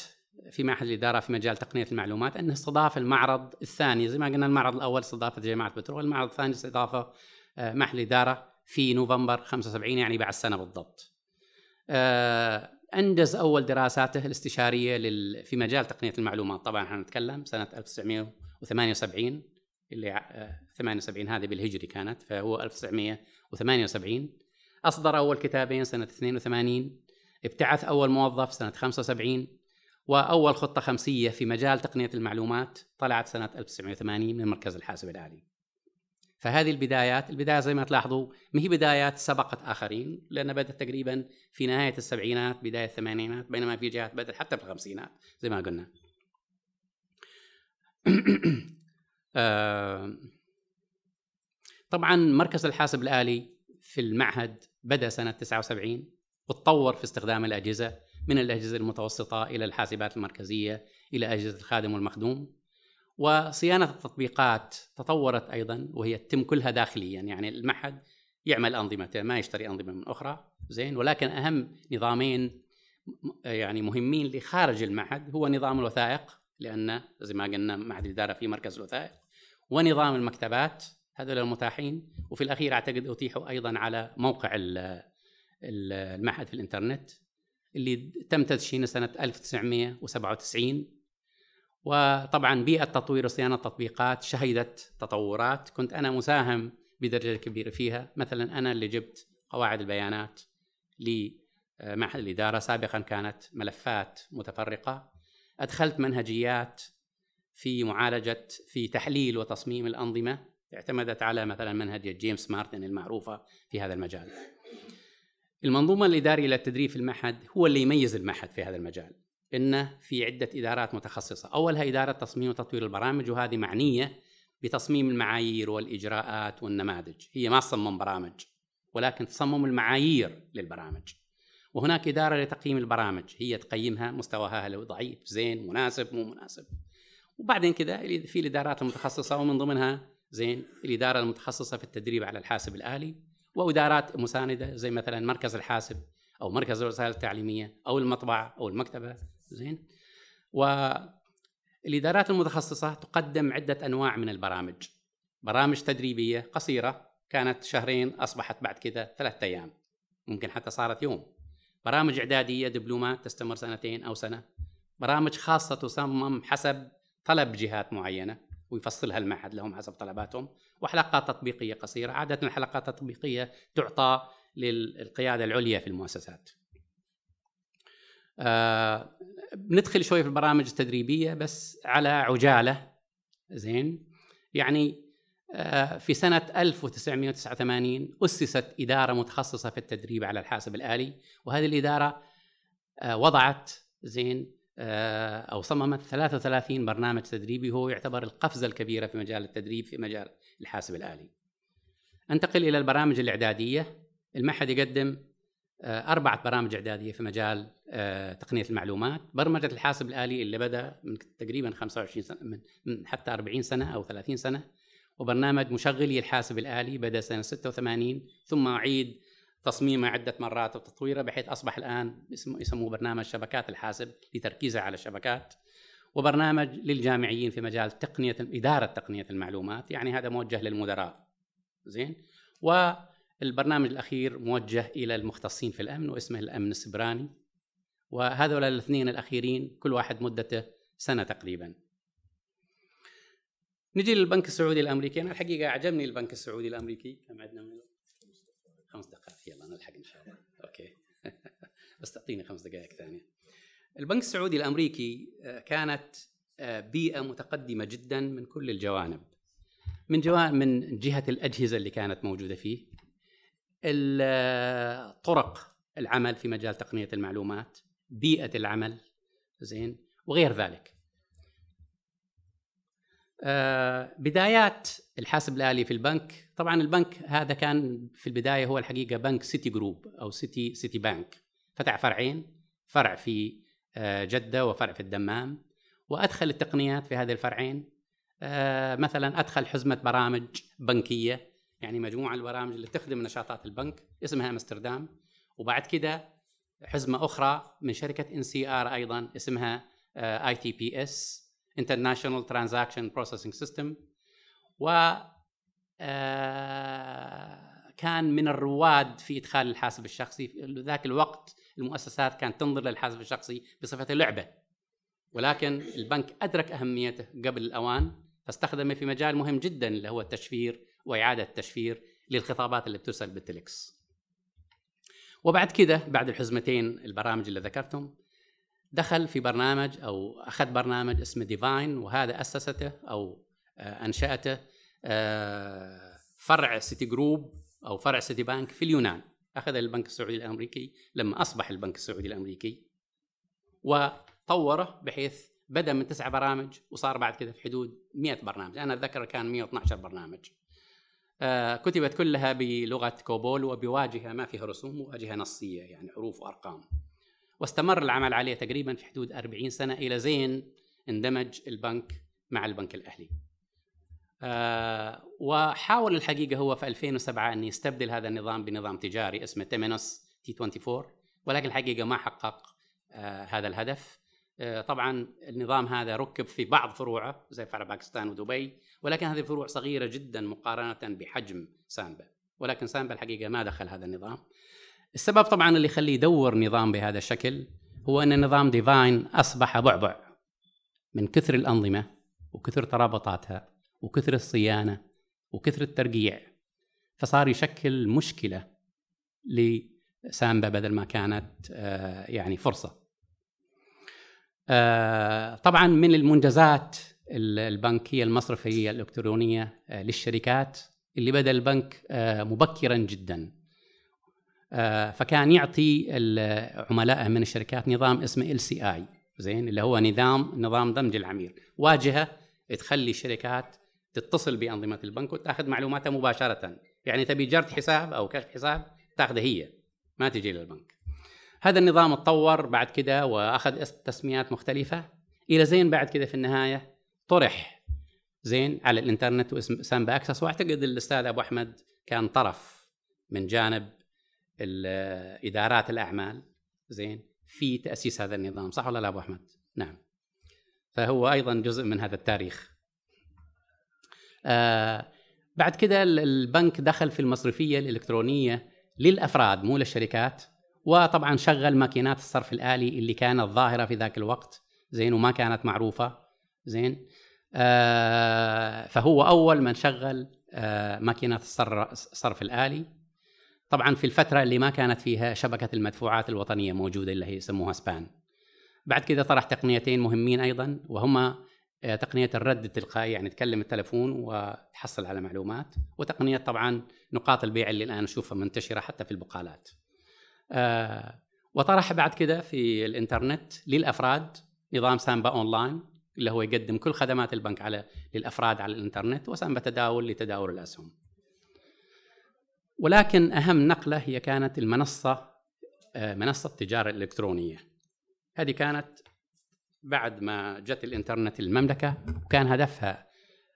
في معهد الإدارة في مجال تقنية المعلومات أنه استضاف المعرض الثاني زي ما قلنا المعرض الأول استضافة جامعة بترول، المعرض الثاني استضافة آه، معهد الإدارة في نوفمبر 75 يعني بعد سنة بالضبط. آه، انجز أول دراساته الاستشارية. في مجال تقنية المعلومات طبعا إحنا نتكلم سنة 1978 اللي 78 آه، هذه بالهجري كانت فهو 1978 أصدر أول كتابين سنة 82 ابتعث أول موظف سنة 75 وأول خطة خمسية في مجال تقنية المعلومات طلعت سنة 1980 من مركز الحاسب الآلي فهذه البدايات البداية زي ما تلاحظوا ما هي بدايات سبقت آخرين لأنها بدأت تقريبا في نهاية السبعينات بداية الثمانينات بينما في جهات بدأت حتى في الخمسينات زي ما قلنا. آه، طبعا مركز الحاسب الآلي في المعهد بدأ سنة 79 وتطور في استخدام الأجهزة من الأجهزة المتوسطة إلى الحاسبات المركزية إلى أجهزة الخادم والمخدوم. وصيانة التطبيقات تطورت أيضا وهي تتم كلها داخليا. يعني المعهد يعمل انظمته ما يشتري أنظمة من أخرى. زين. ولكن أهم نظامين يعني مهمين لخارج المعهد هو نظام الوثائق لأن زي ما قلنا معهد الإدارة في مركز الوثائق ونظام المكتبات. هذول المتاحين. وفي الأخير أعتقد أتيحوا أيضا على موقع المعهد في الإنترنت اللي تم تدشينه سنة 1997 وطبعا بيئة تطوير وصيانة التطبيقات شهدت تطورات. كنت أنا مساهم بدرجة كبيرة فيها. مثلا أنا اللي جبت قواعد البيانات لمعهد الإدارة. سابقا كانت ملفات متفرقة. أدخلت منهجيات في معالجة في تحليل وتصميم الأنظمة. اعتمدت على مثلا منهجية جيمس مارتن المعروفة في هذا المجال. المنظومة الإدارية للتدريب في المعهد هو اللي يميز المعهد في هذا المجال. إنه في عدة إدارات متخصصة. أولها إدارة تصميم وتطوير البرامج وهذه معنية بتصميم المعايير والإجراءات والنماذج. هي ما تصمم برامج ولكن تصمم المعايير للبرامج. وهناك إدارة لتقييم البرامج هي تقيمها مستواها هل ضعيف زين مناسب مو مناسب. وبعدين كذا في الإدارات المتخصصة ومن ضمنها زين الإدارة المتخصصة في التدريب على الحاسب الآلي وإدارات مساندة زي مثلا مركز الحاسب أو مركز الوسائل التعليمية أو المطبعة أو المكتبة. زين؟ والإدارات المتخصصة تقدم عدة أنواع من البرامج. برامج تدريبية قصيرة كانت شهرين أصبحت بعد كذا ثلاثة أيام. ممكن حتى صارت يوم. برامج إعدادية دبلومات تستمر سنتين أو سنة. برامج خاصة تصمم حسب طلب جهات معينة ويفصلها المعهد لهم حسب طلباتهم. وحلقات تطبيقية قصيرة. عادة الحلقات التطبيقية تعطى للقيادة العليا في المؤسسات. آه بندخل شوي في البرامج التدريبية بس على عجالة. زين؟ يعني آه في سنة 1989 أسست إدارة متخصصة في التدريب على الحاسب الآلي وهذه الإدارة آه وضعت زين آه، أو صممت 33 برنامج تدريبي هو يعتبر القفزة الكبيرة في مجال التدريب في مجال الحاسب الآلي. أنتقل إلى البرامج الإعدادية. المعهد يقدم آه، أربعة برامج إعدادية في مجال آه، تقنية المعلومات. برمجة الحاسب الآلي اللي بدأ من تقريبا 25 سنة من حتى 40 سنة أو 30 سنة وبرنامج مشغلي الحاسب الآلي بدأ سنة 86 ثم أعيد تصميمه عدة مرات وتطويره بحيث أصبح الآن يسموه برنامج شبكات الحاسب لتركيزه على الشبكات. وبرنامج للجامعيين في مجال تقنية إدارة تقنية المعلومات يعني هذا موجه للمدراء. زين؟ والبرنامج الأخير موجه إلى المختصين في الأمن واسمه الأمن السبراني وهذول الاثنين الأخيرين كل واحد مدته سنة تقريبا. نجي للبنك السعودي الأمريكي. أنا الحقيقة أعجبني البنك السعودي الأمريكي. كم عندنا من خمس دقائق. يلا نلحق إن شاء الله. أوكي. بس تعطيني خمس دقائق ثانية. البنك السعودي الأمريكي آه، كانت آه، بيئة متقدمة جدا من كل الجوانب. من جوانب من جهة الأجهزة اللي كانت موجودة فيه. طرق العمل في مجال تقنية المعلومات بيئة العمل زين وغير ذلك. آه، بدايات الحاسب الآلي في البنك طبعا البنك هذا كان في البداية هو الحقيقة بنك Citigroup أو Citi Citibank فتح فرعين فرع في آه، جدة وفرع في الدمام. وأدخل التقنيات في هذه الفرعين. آه، مثلا أدخل حزمة برامج بنكية. يعني مجموعة البرامج اللي تخدم نشاطات البنك اسمها أمستردام. وبعد كده حزمة أخرى من شركة NCR أيضا اسمها ITPS International Transaction Processing System. و آه، كان من الرواد في إدخال الحاسب الشخصي. في ذاك الوقت المؤسسات كانت تنظر للحاسب الشخصي بصفة لعبه ولكن البنك أدرك أهميته قبل الأوان فاستخدمه في مجال مهم جدا اللي هو التشفير وإعادة التشفير للخطابات اللي بترسل بالتلكس وبعد كده بعد الحزمتين البرامج اللي ذكرتهم دخل في برنامج أو أخذ برنامج اسمه Define وهذا أسسته أو آه، أنشأته آه، فرع Citigroup أو فرع Citibank في اليونان. أخذ البنك السعودي الأمريكي لما أصبح البنك السعودي الأمريكي وطوره بحيث بدأ من تسع برامج وصار بعد كذا في حدود 100 برنامج. أنا أتذكر كان 112 برنامج. آه، كتبت كلها بلغة COBOL وبواجهة ما فيها رسوم واجهه نصية يعني حروف وأرقام واستمر العمل عليه تقريبا في حدود 40 سنة إلى زين اندمج البنك مع البنك الأهلي. آه وحاول الحقيقة هو في 2007 أن يستبدل هذا النظام بنظام تجاري اسمه Temenos T24 ولكن الحقيقة ما حقق آه هذا الهدف. آه طبعا النظام هذا ركب في بعض فروعه زي فرع باكستان ودبي ولكن هذه الفروع صغيرة جدا مقارنة بحجم سامبا ولكن سامبا الحقيقة ما دخل هذا النظام. السبب طبعا اللي يخليه يدور نظام بهذا الشكل هو أن نظام Define أصبح بعبع من كثر الأنظمة وكثر ترابطاتها وكثر الصيانة وكثر الترقيع فصار يشكل مشكلة لسامبا بدل ما كانت آه، يعني فرصة. آه، طبعا من المنجزات البنكية المصرفية الإلكترونية آه، للشركات اللي بدأ البنك مبكرا جدا. آه، فكان يعطي عملائه من الشركات نظام اسمه إل سي آي زين اللي هو نظام نظام دمج العميل. واجهة تخلي الشركات تتصل بأنظمة البنك وتأخذ معلوماتها مباشرة. يعني تبي جرد حساب أو كشف حساب تاخذه هي ما تجي للبنك. هذا النظام اتطور بعد كده وأخذ تسميات مختلفة إلى زين بعد كده في النهاية طرح زين على الإنترنت واسم سامبا اكسس وأعتقد الأستاذ أبو أحمد كان طرف من جانب إدارات الأعمال زين في تأسيس هذا النظام صح ولا لا أبو أحمد؟ نعم. فهو أيضا جزء من هذا التاريخ. آه بعد كده البنك دخل في المصرفية الإلكترونية للأفراد مو للشركات. وطبعا شغل ماكينات الصرف الآلي اللي كانت ظاهرة في ذاك الوقت. زين وما كانت معروفة. زين. آه فهو أول من شغل آه ماكينات الصرف الآلي. طبعا في الفترة اللي ما كانت فيها شبكة المدفوعات الوطنية موجودة اللي هي يسموها سبان. بعد كده طرح تقنيتين مهمين أيضا وهما آه، تقنية الرد التلقائي يعني تكلم التلفون وتحصل على معلومات. وتقنية طبعا نقاط البيع اللي الآن نشوفها منتشرة حتى في البقالات. آه، وطرح بعد كده في الإنترنت للأفراد نظام سامبا أونلاين اللي هو يقدم كل خدمات البنك على للأفراد على الإنترنت وسامبا تداول لتداول الأسهم. ولكن أهم نقلة هي كانت المنصة آه، منصة التجارة الإلكترونية. هذه كانت بعد ما جت الإنترنت المملكه وكان هدفها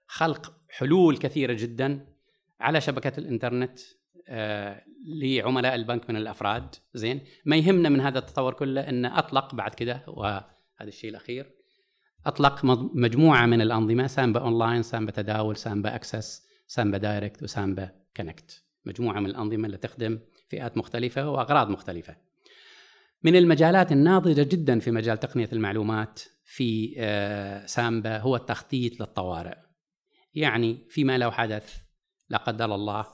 خلق حلول كثيرة جدا على شبكه الإنترنت لعملاء البنك من الأفراد زين. ما يهمنا من هذا التطور كله إن أطلق بعد كده وهذا الشيء الأخير. أطلق مجموعة من الأنظمة سامبا أونلاين سامبا تداول سامبا Access سامبا Direct وسامبا كونكت. مجموعة من الأنظمة اللي تخدم فئات مختلفة وأغراض مختلفة. من المجالات الناضجة جدا في مجال تقنية المعلومات في آه، سامبا هو التخطيط للطوارئ. يعني فيما لو حدث لا قدر الله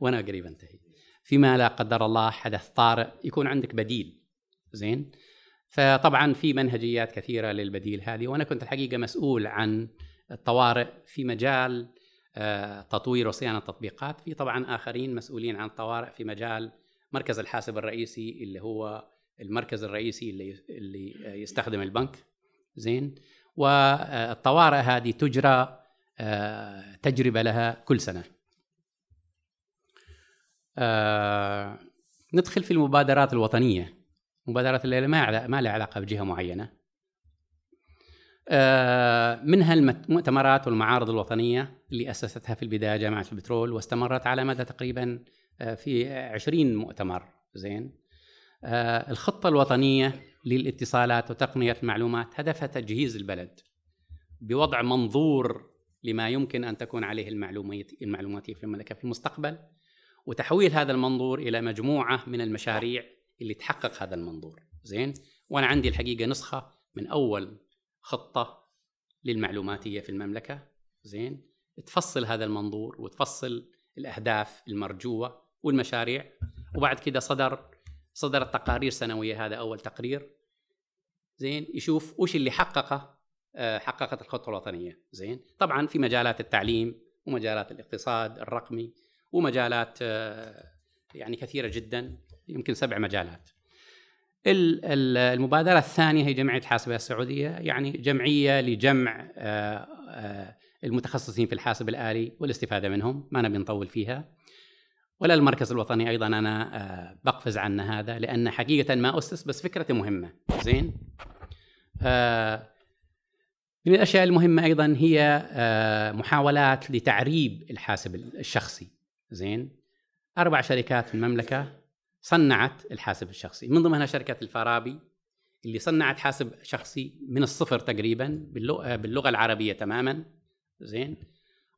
وأنا قريب انتهي. فيما لا قدر الله حدث طارئ يكون عندك بديل. زين؟ فطبعا في منهجيات كثيرة للبديل هذه وأنا كنت الحقيقة مسؤول عن الطوارئ في مجال آه، تطوير وصيانة التطبيقات. في طبعا آخرين مسؤولين عن الطوارئ في مجال مركز الحاسب الرئيسي اللي هو المركز الرئيسي اللي اللي يستخدم البنك. زين؟ والطوارئ هذه تجرى آه، تجربة لها كل سنة. آه، ندخل في المبادرات الوطنية. مبادرات اللي ما ما لها علاقة بجهة معينة. آه، منها المؤتمرات والمعارض الوطنية اللي أسستها في البداية جامعة البترول واستمرت على مدى تقريبا آه، في 20 مؤتمر. زين. الخطة الوطنية للاتصالات وتقنية المعلومات هدفها تجهيز البلد بوضع منظور لما يمكن أن تكون عليه المعلوماتيه في المملكة في المستقبل. وتحويل هذا المنظور إلى مجموعة من المشاريع اللي تحقق هذا المنظور. زين؟ وأنا عندي الحقيقة نسخة من أول خطة للمعلوماتية في المملكة. زين؟ تفصل هذا المنظور وتفصل الأهداف المرجوة والمشاريع. وبعد كده صدر صدرت تقارير سنويه هذا أول تقرير. زين؟ يشوف وش اللي حققه آه، حققت الخطه الوطنية. زين؟ طبعا في مجالات التعليم ومجالات الاقتصاد الرقمي ومجالات آه، يعني كثيرة جدا يمكن سبع مجالات. المبادرة الثانية هي جمعية الحاسبه السعودية يعني جمعية لجمع آه، آه، المتخصصين في الحاسب الآلي والاستفادة منهم ما نبي نطول فيها. ولا المركز الوطني أيضا أنا بقفز عن هذا لأن حقيقة ما أسس بس فكرته مهمة. زين؟ من الأشياء المهمة أيضا هي محاولات لتعريب الحاسب الشخصي. زين. أربع شركات في المملكة صنعت الحاسب الشخصي. من ضمنها شركة الفارابي اللي صنعت حاسب شخصي من الصفر تقريبا باللغة, العربية تماما. زين.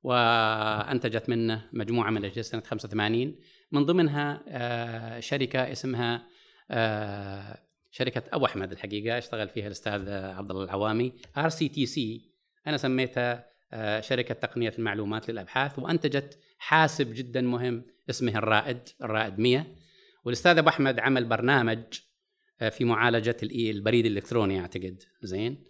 وأنتجت منه مجموعة من الاجهزه سنة 85 من ضمنها آه، شركة اسمها آه، شركة أبو أحمد الحقيقة اشتغل فيها الأستاذ عبد الله العوامي. RCTC. أنا سميتها آه، شركة تقنية المعلومات للأبحاث وأنتجت حاسب جدا مهم اسمه الرائد الرائد 100 والأستاذ أبو أحمد عمل برنامج آه، في معالجة البريد الإلكتروني أعتقد. زين.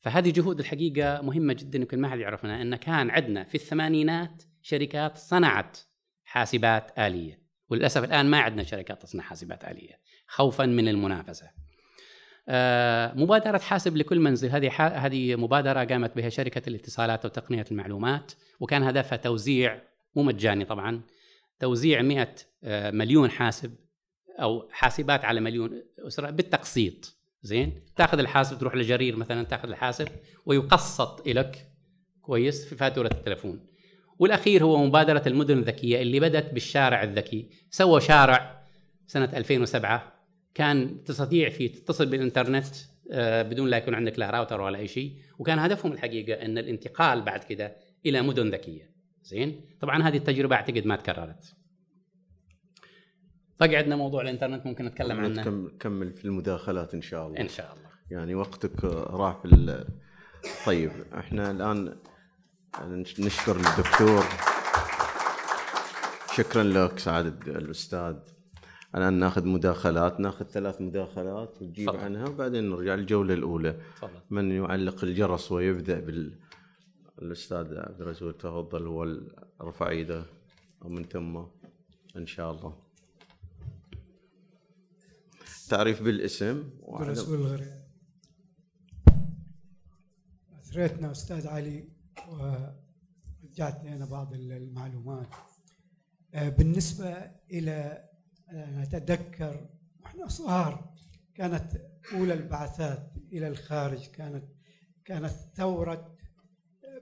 فهذه جهود الحقيقة مهمة جدا يمكن ما حد يعرفنا إن كان عندنا في الثمانينات شركات صنعت حاسبات آلية. وللأسف الآن ما عندنا شركات تصنع حاسبات آلية خوفا من المنافسة. آه، مبادرة حاسب لكل منزل. هذه هذه مبادرة قامت بها شركة الاتصالات وتقنية المعلومات وكان هدفها توزيع مو مجاني طبعا توزيع 100 آه، مليون حاسب أو حاسبات على مليون أسرة بالتقسيط زين؟ تاخذ الحاسب تروح لجرير مثلا تاخذ الحاسب ويقسط لك كويس في فاتورة التلفون. والأخير هو مبادرة المدن الذكية اللي بدأت بالشارع الذكي سووا شارع سنة 2007 كان تستطيع فيه تتصل بالإنترنت آه، بدون لا يكون عندك لا راوتر ولا أي شيء وكان هدفهم الحقيقة أن الانتقال بعد كده إلى مدن ذكية. زين؟ طبعا هذه التجربة أعتقد ما تكررت. بقى عندنا موضوع الإنترنت ممكن نتكلم عنه. نكمل في المداخلات إن شاء الله. إن شاء الله. يعني وقتك راح في طيب إحنا الآن نشكر الدكتور. شكرا لك سعادة الأستاذ. الآن ناخذ مداخلات ناخذ ثلاث مداخلات ونجيب. عنها وبعدين نرجع للجولة الأولى. فضل. من يعلق الجرس ويبدأ بال الأستاذ عبد الرسول تفضل هو رفع إيده ومن ثم إن شاء الله. تعريف بالاسم عبد الرسول الغريب أثريتنا أستاذ علي ورجعت لنا بعض المعلومات. آه، بالنسبة إلى أنا أتذكر وإحنا صغار كانت أولى البعثات إلى الخارج كانت كانت ثورة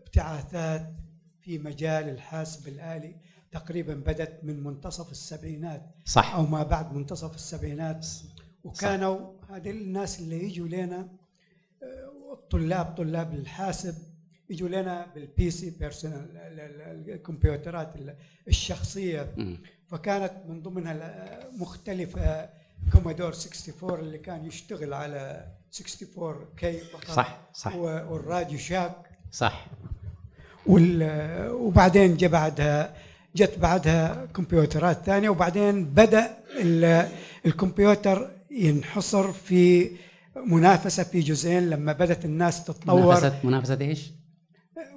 ابتعاثات في مجال الحاسب الآلي تقريبا بدت من منتصف السبعينات صح. أو ما بعد منتصف السبعينات. وكانوا هذه الناس اللي يجوا لنا الطلاب طلاب الحاسب يجوا لنا بال PC personal الكمبيوترات الشخصية. فكانت من ضمنها مختلفة كومودور 64 اللي كان يشتغل على 64 كي فقط صح صح. وال Radio Shack. صح. وبعدين جاء بعدها جت بعدها كمبيوترات ثانية وبعدين بدأ الكمبيوتر ينحصر في منافسة في جزئين. لما بدأت الناس تتطور. منافسة منافسة إيش؟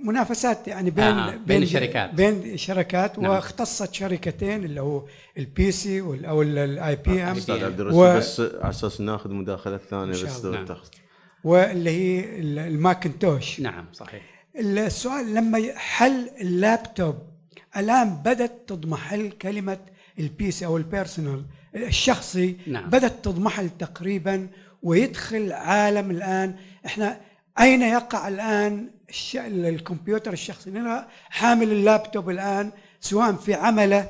منافسات يعني بين آه بين, بين الشركات. بين شركات نعم. واختصت شركتين اللي هو ال PC أو ال IBM أستاذ عبد الرسول بس على أساس ناخذ مداخلات ثانية بس نعم. واللي هي ال Macintosh. نعم صحيح. السؤال لما حل اللابتوب الآن بدأت تضمحل كلمة ال PC أو ال personal الشخصي نعم. بدأت تضمحل تقريبا ويدخل عالم الآن إحنا أين يقع الآن الكمبيوتر الشخصي لأنه حامل اللابتوب الآن سواء في عمله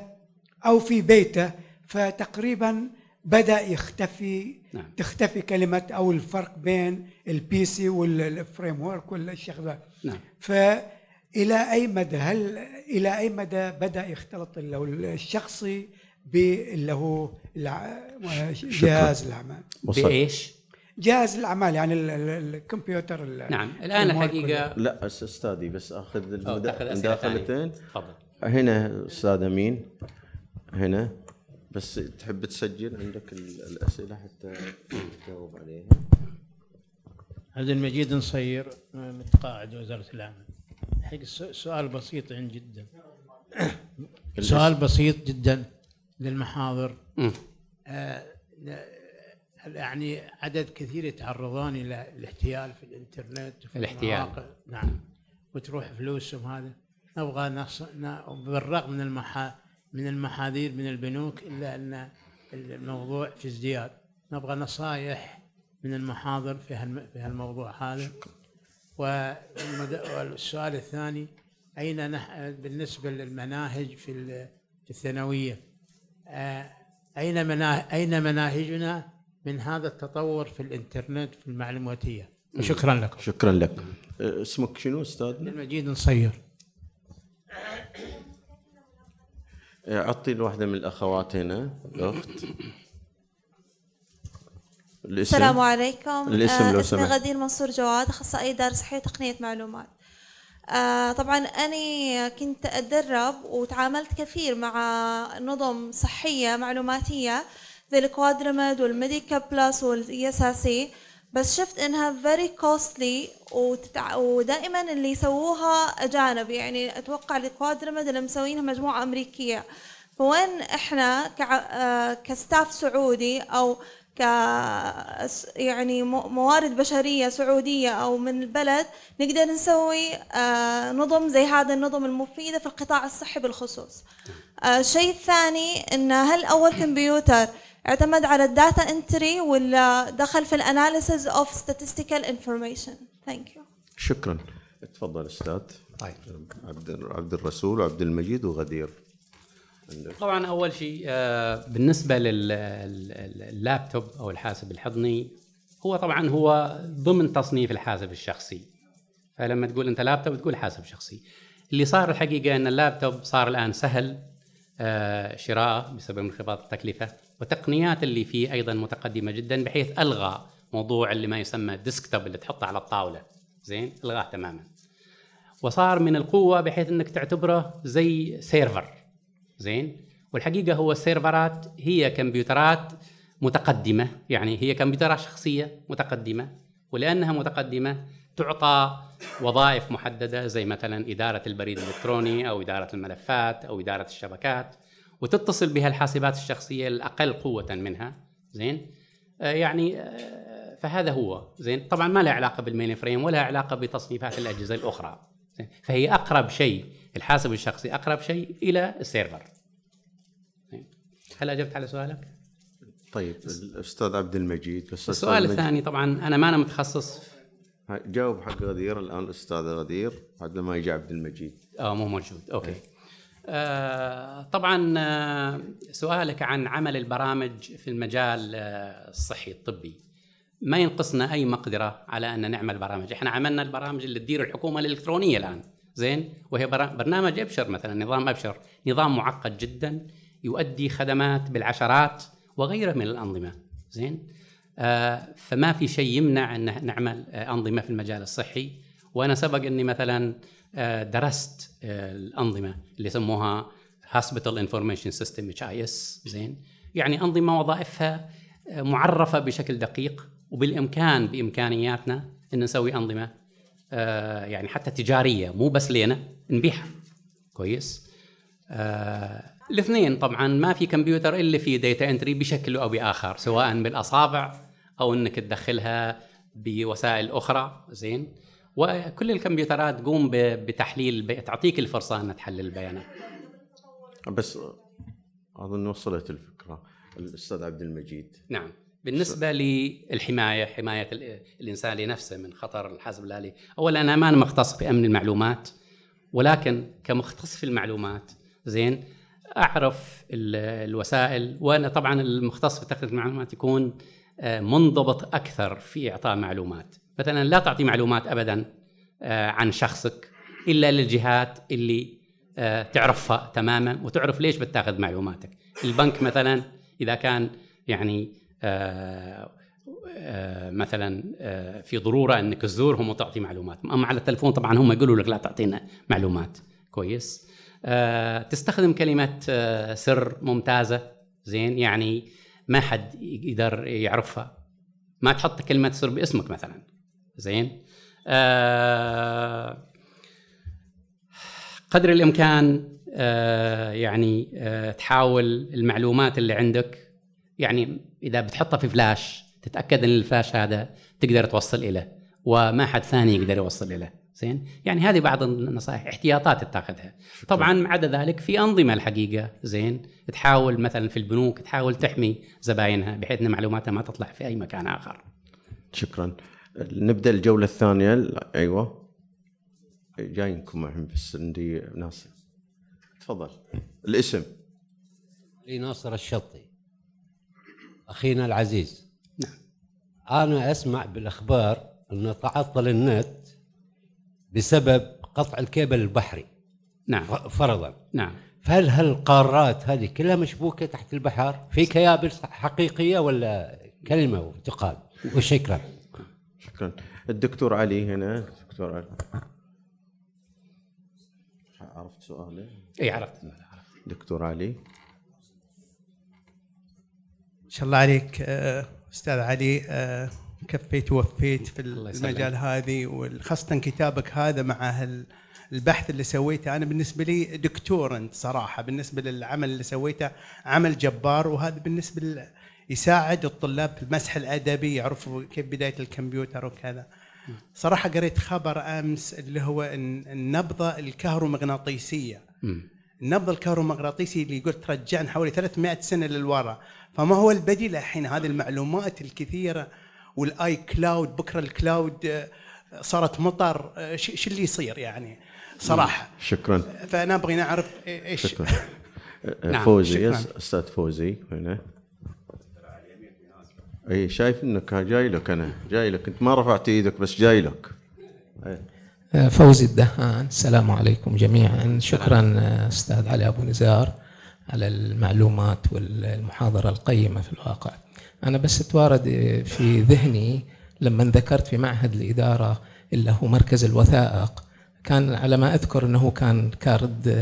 أو في بيته فتقريبا بدأ يختفي نعم. تختفي كلمة أو الفرق بين ال PC وال framework والشغله نعم. فالى أي مدى؟ هل إلى أي مدى بدأ يختلط الشخصي باللي هو جهاز الأعمال؟ بإيش؟ جهاز الأعمال يعني الكمبيوتر نعم. الآن الحقيقة لا أستاذي بس أخذ المداخلتين تفضل. هنا أستاذ أمين. هنا. بس تحب تسجل عندك الأسئلة حتى تجاوب عليها؟ عبد المجيد نصير متقاعد وزارة الاعمال الحقيقة سؤال بسيط جدا. سؤال بسيط جدا للمحاضر. آه يعني عدد كثير يتعرضون إلى الاحتيال في الإنترنت وفي الاحتيال. نعم. وتروح فلوسهم هذا نبغى نص... بالرغم من المحا... من المحاذير من البنوك إلا أن الموضوع في ازدياد. نبغى نصائح من المحاضر في هالم... في هالموضوع هذا. والسؤال الثاني أين نح... بالنسبة للمناهج في الثانوية؟ آه، أين مناه... أين مناهجنا من هذا التطور في الإنترنت في المعلوماتية؟ وشكرا لكم. شكرا لك. أه، اسمك شنو أستاذنا؟ المجيد نصير أعطي لواحدة من الأخوات هنا الأخت. الاسم. السلام عليكم. الاسم لو اسمي غدير منصور جواد أخصائي اداره صحية وتقنيه معلومات. آه طبعا أنا كنت أتدرب وتعاملت كثير مع نظم صحية معلوماتية زي ال QuadraMed وال Medica Plus والياساسي بس شفت انها very costly وتتع... ودائما اللي يسووها أجانب يعني أتوقع ال QuadraMed اللي مسوينها مجموعة أمريكية فوين إحنا ك staff سعودي أو ك يعني موارد بشرية سعودية أو من البلد نقدر نسوي نظم زي هذا النظم المفيدة في القطاع الصحي بالخصوص. الشيء الثاني إن هل أول كمبيوتر اعتمد على ال data entry ولا دخل في ال analysis of statistical information thank you شكرا. تفضل أستاذ. طيب. عبد عبد الرسول وعبد المجيد وغدير. طبعا أول شيء آه، بالنسبة لللابتوب أو الحاسب الحضني هو طبعا هو ضمن تصنيف الحاسب الشخصي. فلما تقول أنت لابتوب تقول حاسب شخصي. اللي صار الحقيقة أن اللابتوب صار الآن سهل آه، شراءه بسبب انخفاض التكلفة. وتقنيات اللي فيه أيضا متقدمة جدا بحيث ألغى موضوع اللي ما يسمى ديسكتوب اللي تحطه على الطاولة. زين؟ ألغاه تماما. وصار من القوة بحيث إنك تعتبره زي سيرفر. زين؟ والحقيقة هو السيرفرات هي كمبيوترات متقدمة. يعني هي كمبيوترات شخصية متقدمة. ولأنها متقدمة تعطى وظائف محددة زي مثلا إدارة البريد الإلكتروني أو إدارة الملفات أو إدارة الشبكات. وتتصل بها الحاسبات الشخصية الأقل قوة منها زين؟ آه يعني آه فهذا هو زين؟ طبعا ما لها علاقة بال mainframe ولا علاقة بتصنيفات الأجهزة الأخرى زين؟ فهي أقرب شيء الحاسب الشخصي أقرب شيء إلى ال server. زين؟ هل أجبت على سؤالك؟ طيب الأستاذ عبد المجيد السؤال الثاني طبعا أنا ما أنا متخصص جاوب حق غدير الآن الأستاذ غدير بعد ما يجي عبد المجيد. آه مو موجود. okay. آه طبعا آه سؤالك عن عمل البرامج في المجال آه الصحي الطبي. ما ينقصنا أي مقدرة على أن نعمل برامج؟ إحنا عملنا البرامج اللي تدير الحكومة الإلكترونية الآن زين؟ وهي برنامج أبشر مثلا نظام أبشر. نظام معقد جدا يؤدي خدمات بالعشرات وغيرها من الأنظمة زين؟ آه فما في شيء يمنع أن نعمل آه أنظمة في المجال الصحي. وأنا سبق إني مثلا آه درست آه الأنظمة اللي يسموها hospital information system HIS زين؟ يعني أنظمة وظائفها آه معرفة بشكل دقيق وبالإمكان بإمكانياتنا إن نسوي أنظمة آه يعني حتى تجارية مو بس لنا نبيعها. كويس؟ آه الاثنين طبعا ما في كمبيوتر إلا في data entry بشكل أو بآخر سواء بالأصابع أو إنك تدخلها بوسائل أخرى زين؟ وكل الكمبيوترات تقوم بتحليل. تعطيك الفرصة ان تحلل البيانات. بس أظن وصلت الفكرة. الأستاذ عبد المجيد. نعم. بالنسبة للحماية حماية الإنسان لنفسه من خطر الحاسب الآلي. اولا أنا ما أنا مختص في امن المعلومات ولكن كمختص في المعلومات زين أعرف الوسائل وأنا طبعا المختص في تقنية المعلومات يكون منضبط أكثر في إعطاء معلومات. مثلا لا تعطي معلومات ابدا عن شخصك إلا للجهات اللي تعرفها تماما وتعرف ليش بتاخذ معلوماتك. البنك مثلا إذا كان يعني مثلا في ضرورة أنك تزورهم وتعطي معلومات. أما على التلفون طبعا هم يقولوا لك لا تعطينا معلومات. كويس. تستخدم كلمة سر ممتازة. زين يعني ما حد يقدر يعرفها. ما تحط كلمة سر باسمك مثلا. زين؟ قدر الإمكان يعني تحاول المعلومات اللي عندك. يعني إذا بتحطها في فلاش تتأكد إن الفلاش هذا تقدر توصل إليه وما حد ثاني يقدر يوصل إليه. زين؟ يعني هذه بعض النصائح احتياطات تتخذها. طبعا عدا ذلك في أنظمة الحقيقة زين؟ تحاول مثلا في البنوك تحاول تحمي زباينها بحيث إن معلوماتها ما تطلع في أي مكان آخر. شكرا. نبدأ الجولة الثانية. أيوه. جاينكم الحين بس عندي ناس تفضل. الاسم. لي ناصر الشطي. أخينا العزيز. نعم. أنا أسمع بالأخبار إنه تعطل النت بسبب قطع الكيبل البحري. نعم. فرضا. نعم. فهل هالقارات هذه كلها مشبوكة تحت البحر؟ في كيابل حقيقية ولا كلمة وتقال وشكرا. شكرا. الدكتور علي هنا. دكتور علي. عرفت سؤاله؟ إي عرفت. دكتور علي. ما شاء الله عليك أستاذ علي كفيت ووفيت في المجال هذه وخاصة كتابك هذا مع البحث اللي سويته. أنا بالنسبة لي دكتور انت صراحة بالنسبة للعمل اللي سويته عمل جبار وهذا بالنسبة يساعد الطلاب في المسح الأدبي يعرفوا كيف بداية الكمبيوتر وكذا. صراحة قريت خبر أمس اللي هو النبضه الكهرومغناطيسية. النبض الكهرومغناطيسي اللي يقول ترجعنا حوالي 300 سنة للوراء. فما هو البديل الحين؟ هذه المعلومات الكثيرة وال iCloud بكره ال cloud آه، صارت مطر. آه، شو اللي يصير يعني صراحة. شكرا. فأنا أبغى نعرف إيش. شكرا. نعم. فوزي أستاذ فوزي هنا. إي شايف إنك جاي لك أنا جاي لك. أنت ما رفعت إيدك بس جاي لك. فوزي الدهان السلام عليكم جميعا. شكرا أستاذ علي أبو نزار على المعلومات والمحاضرة القيمة في الواقع. أنا بس توارد في ذهني لما ذكرت في معهد الإدارة اللي هو مركز الوثائق كان على ما أذكر إنه كان card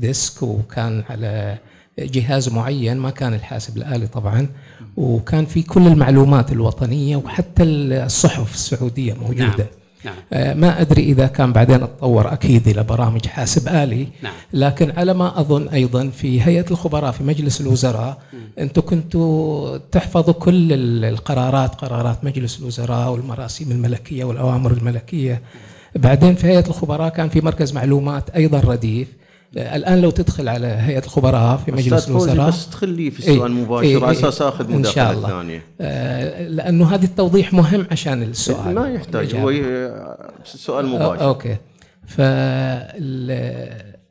disk وكان على جهاز معين ما كان الحاسب الآلي طبعا وكان في كل المعلومات الوطنية وحتى الصحف السعودية موجودة نعم. نعم. آه، ما أدري إذا كان بعدين تطور أكيد إلى برامج حاسب آلي. نعم. لكن على ما أظن أيضا في هيئة الخبراء في مجلس الوزراء أنتم كنتوا تحفظوا كل القرارات قرارات مجلس الوزراء والمراسيم الملكية والأوامر الملكية. بعدين في هيئة الخبراء كان في مركز معلومات أيضا رديف. الآن لو تدخل على هيئة الخبراء في مجلس الوزراء بس تدخل لي في السؤال إيه مباشر إيه على أساس آخذ مداخلة ثانية. آه لأنه هذا التوضيح مهم عشان السؤال. ما يحتاج هو سؤال مباشر. أوكي.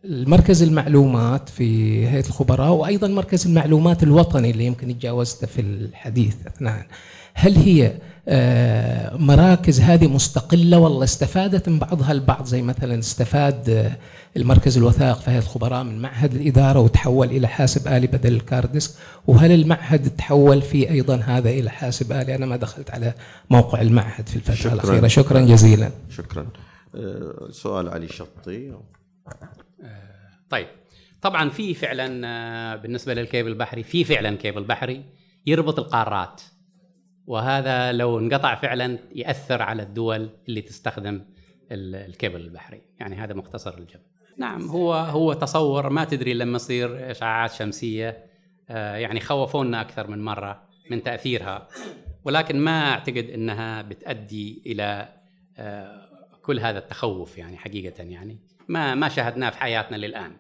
المركز المعلومات في هيئة الخبراء وأيضا مركز المعلومات الوطني اللي يمكن تجاوزته في الحديث اثناء هل هي آه، مراكز هذه مستقلة ولا استفادت من بعضها البعض؟ زي مثلا استفاد آه، المركز الوثائق في هيئة الخبراء من معهد الإدارة وتحول إلى حاسب آلي بدل الكاردسك وهل المعهد تحول فيه أيضا هذا إلى حاسب آلي؟ أنا ما دخلت على موقع المعهد في الفترة شكرا. الأخيرة. شكرا جزيلا. شكرا. آه، سؤال علي شطي. طيب. طبعا في فعلا بالنسبة للكيبل البحري في فعلا كيبل بحري يربط القارات. وهذا لو انقطع فعلا يأثر على الدول اللي تستخدم الكيبل البحري. يعني هذا مختصر الجبل نعم هو هو تصور ما تدري لما يصير إشعاعات شمسية آه، يعني خوفونا أكثر من مرة من تأثيرها. ولكن ما أعتقد إنها بتؤدي إلى آه، كل هذا التخوف يعني حقيقة يعني. ما ما شاهدناه في حياتنا للآن.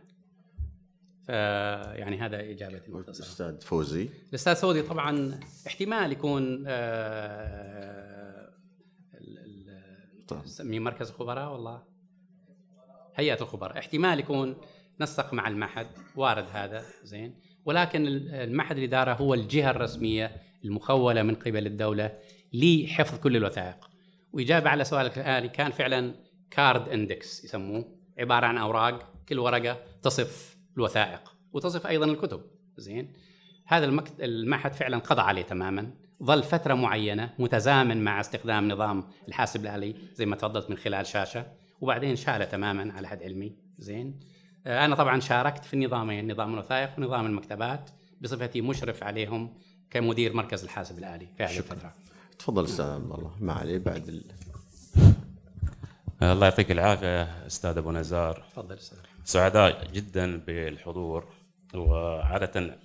يعني هذا اجابتي المختصره الاستاذ فوزي. الأستاذ فوزي طبعا احتمال يكون آه، نسميه مركز الخبراء والله؟ هيئة الخبراء. احتمال يكون نسق مع المعهد وارد هذا زين. ولكن المعهد الإدارة هو الجهة الرسمية المخولة من قبل الدولة لحفظ كل الوثائق. وإجابة على سؤالك الآلي كان فعلا كارد إندكس يسموه. عبارة عن أوراق كل ورقة تصف الوثائق وتصف أيضا الكتب. زين؟ هذا المكت... المعهد فعلا قضى عليه تماما. ظل فترة معينة متزامن مع استخدام نظام الحاسب الآلي زي ما تفضلت من خلال شاشة وبعدين شاله تماما على حد علمي. زين؟ آه، أنا طبعا شاركت في النظامين نظام الوثائق ونظام المكتبات بصفتي مشرف عليهم كمدير مركز الحاسب الآلي في هذه الفترة. تفضل أستاذ عبد الله. ما عليه بعد ال... الله يعطيك العافية أستاذ أبو نزار. تفضل أستاذ. سعداء جدا بالحضور وعادة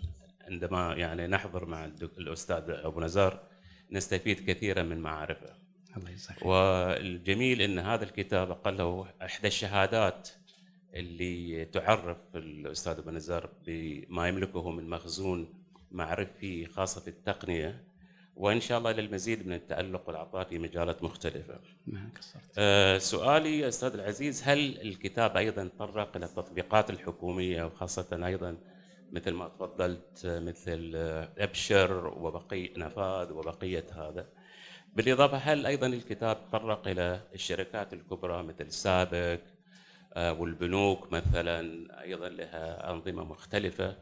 عندما يعني نحضر مع الأستاذ أبو نزار نستفيد كثيرا من معارفه. الله يسعدك والجميل أن هذا الكتاب أقله إحدى الشهادات اللي تعرف الأستاذ أبو نزار بما يملكه من مخزون معرفي خاصة في التقنية وإن شاء الله للمزيد من التألق والعطاء في مجالات مختلفة. ما قصرت. أه سؤالي أستاذ العزيز هل الكتاب أيضا تطرق إلى التطبيقات الحكومية وخاصة أيضا مثل ما تفضلت مثل أبشر وبقي نفاذ وبقية هذا. بالإضافة هل أيضا الكتاب تطرق إلى الشركات الكبرى مثل السابق أه والبنوك مثلا أيضا لها أنظمة مختلفة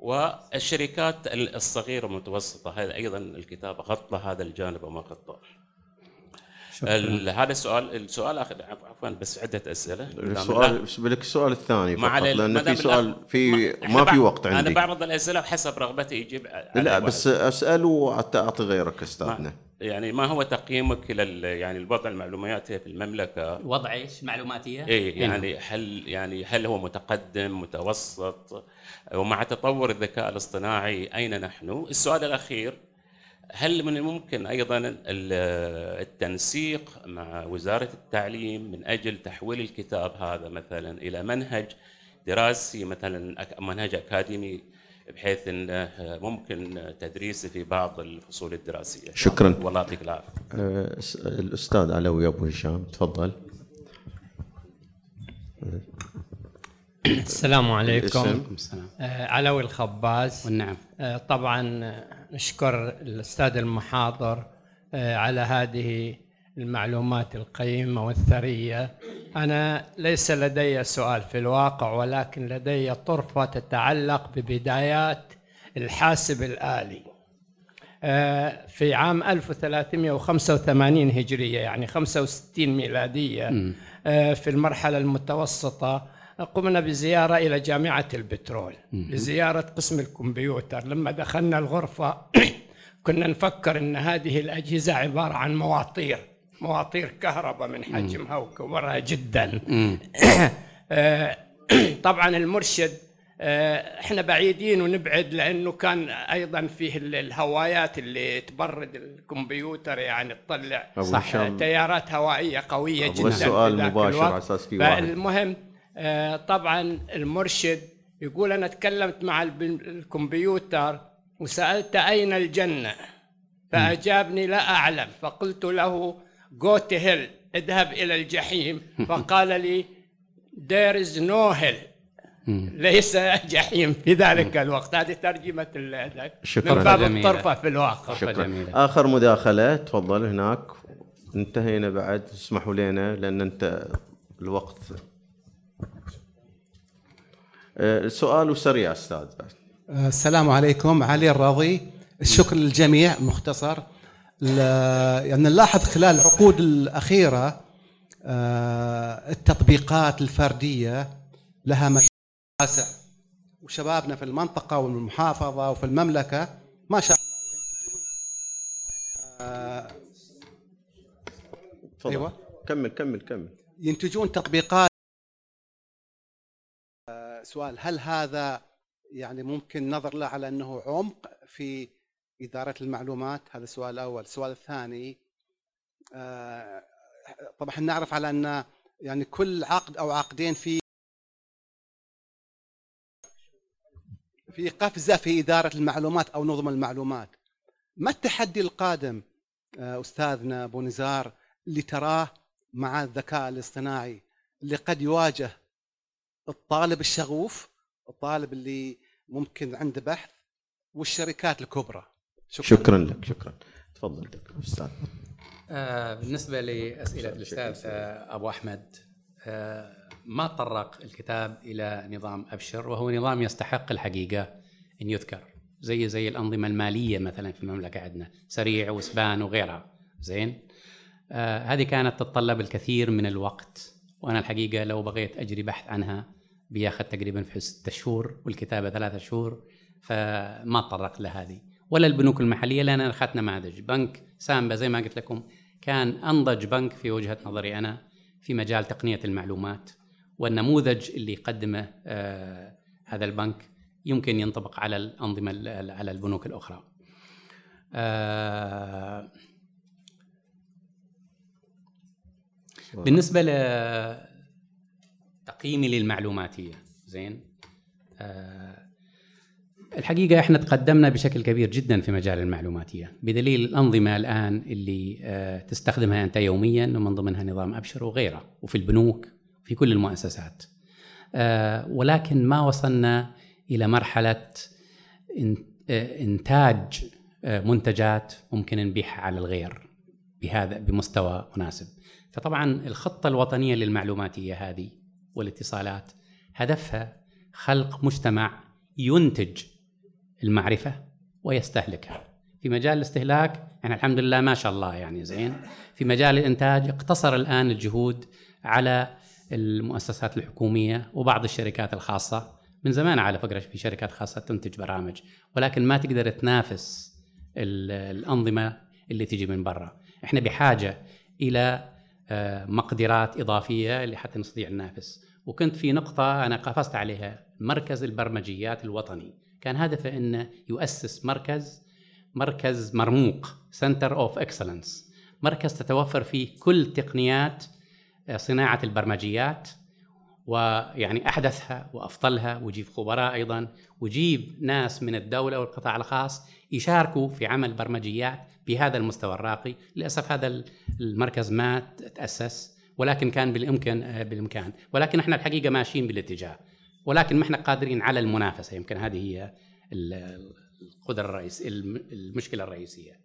والشركات الصغيرة والمتوسطه هذا أيضا الكتاب غطى هذا الجانب وما غطاه. هذا السؤال السؤال آخر عفوا بس عدة أسئلة. السؤال بدك السؤال الثاني فقط لأن في سؤال في ما في وقت عندي. أنا بعرض الأسئلة حسب رغبتي يجيب لا بس اسال واعطي غيرك أستاذنا. يعني ما هو تقييمك إلى يعني الوضع المعلوماتي في المملكة؟ وضع إيش؟ معلوماتية؟ اي يعني هل يعني هل هو متقدم متوسط؟ ومع تطور الذكاء الاصطناعي أين نحن؟ السؤال الأخير هل من الممكن أيضا التنسيق مع وزارة التعليم من أجل تحويل الكتاب هذا مثلا إلى منهج دراسي مثلا منهج أكاديمي؟ بحيث انه ممكن تدريسه في بعض الفصول الدراسية. شكرا. والله يعطيك العافية. أه، الأستاذ علوي أبو هشام تفضل. السلام عليكم. السلام. آه علوي الخباز. والنعم آه طبعا نشكر الأستاذ المحاضر آه على هذه المعلومات القيمة والثرية. أنا ليس لدي سؤال في الواقع ولكن لدي طرفة تتعلق ببدايات الحاسب الآلي. آه، في عام 1385 هجرية يعني 65 ميلادية آه، في المرحلة المتوسطة قمنا بزيارة إلى جامعة البترول. لزيارة قسم الكمبيوتر. لما دخلنا الغرفة كنا نفكر أن هذه الأجهزة عبارة عن مواطير. مواطير كهرباء من حجمها وكبرها جدا. آه، طبعا المرشد آه، إحنا بعيدين ونبعد لأنه كان أيضا فيه الهوايات اللي تبرد الكمبيوتر يعني تطلع صح تيارات هوائية قوية جدا السؤال مباشر على أساس في واحد. المهم طبعا المرشد يقول أنا تكلمت مع الكمبيوتر وسألت أين الجنة فأجابني لا أعلم فقلت له go to hell اذهب إلى الجحيم. فقال لي there is no hell. ليس جحيم في ذلك الوقت. هذه ترجمة شكرا من باب الطرفة في الواقع. شكرا. آخر مداخلة تفضل هناك. انتهينا بعد. اسمحوا لنا لأن أنت الوقت. السؤال آه، وسريع أستاذ. السلام عليكم. علي الراضي الشكر للجميع. مختصر. يعني نلاحظ خلال العقود الأخيرة آه، التطبيقات الفردية لها مجال واسع وشبابنا في المنطقة والمحافظة وفي المملكة ما شاء الله. آه أيوه. كمل كمل كمل. ينتجون تطبيقات. آه سؤال هل هذا يعني ممكن نظر له على أنه عمق في إدارة المعلومات هذا السؤال الأول السؤال الثاني آه، طبعا نعرف على أن يعني كل عقد أو عقدين في في قفزة في إدارة المعلومات أو نظم المعلومات. ما التحدي القادم آه، أستاذنا أبو نزار اللي تراه مع الذكاء الاصطناعي اللي قد يواجه الطالب الشغوف الطالب اللي ممكن عنده بحث والشركات الكبرى؟ شكرا, شكرا لك. شكرا. تفضل. أستاذ. آه بالنسبة لأسئلة الأستاذ آه أبو أحمد آه ما طرق الكتاب إلى نظام أبشر؟ وهو نظام يستحق الحقيقة أن يذكر. زي زي الأنظمة المالية مثلا في المملكة عندنا سريع وسبان وغيرها. زين؟ آه هذه كانت تتطلب الكثير من الوقت وأنا الحقيقة لو بغيت أجري بحث عنها بياخذ تقريبا في ستة شهور والكتابة ثلاثة شهور فما تطرقت لهذه. ولا البنوك المحلية لأن اخذنا نماذج بنك سامبا زي ما قلت لكم كان أنضج بنك في وجهة نظري أنا في مجال تقنية المعلومات والنموذج اللي قدمه آه هذا البنك يمكن ينطبق على الأنظمة على البنوك الأخرى. آه بالنسبة لتقييمي للمعلوماتية زين آه الحقيقة إحنا تقدمنا بشكل كبير جدا في مجال المعلوماتية. بدليل الأنظمة الآن اللي آه، تستخدمها أنت يوميا ومن ضمنها نظام أبشر وغيره وفي البنوك في كل المؤسسات. آه، ولكن ما وصلنا إلى مرحلة آه، إنتاج منتجات ممكن نبيعها على الغير بهذا بمستوى مناسب. فطبعا الخطة الوطنية للمعلوماتية هذه والاتصالات هدفها خلق مجتمع ينتج المعرفة ويستهلكها. في مجال الاستهلاك يعني الحمد لله ما شاء الله يعني زين. في مجال الإنتاج اقتصر الآن الجهود على المؤسسات الحكومية وبعض الشركات الخاصة. من زمان على فكرة في شركات خاصة تنتج برامج ولكن ما تقدر تنافس الأنظمة اللي تجي من برا. إحنا بحاجة إلى آه، مقدرات إضافية لحتى نستطيع ننافس. وكنت في نقطة أنا قفزت عليها مركز البرمجيات الوطني. كان هدفه إنه يؤسس مركز مركز مرموق center of excellence مركز تتوفر فيه كل تقنيات آه، صناعة البرمجيات ويعني أحدثها وأفضلها ويجيب خبراء أيضا ويجيب ناس من الدولة والقطاع الخاص يشاركوا في عمل برمجيات بهذا المستوى الراقي، للأسف هذا المركز ما تأسس ولكن كان بالإمكان آه، بالإمكان، ولكن إحنا الحقيقة ماشيين بالاتجاه، ولكن ما إحنا قادرين على المنافسة. يمكن هذه هي القدرة الرئيس المشكلة الرئيسية.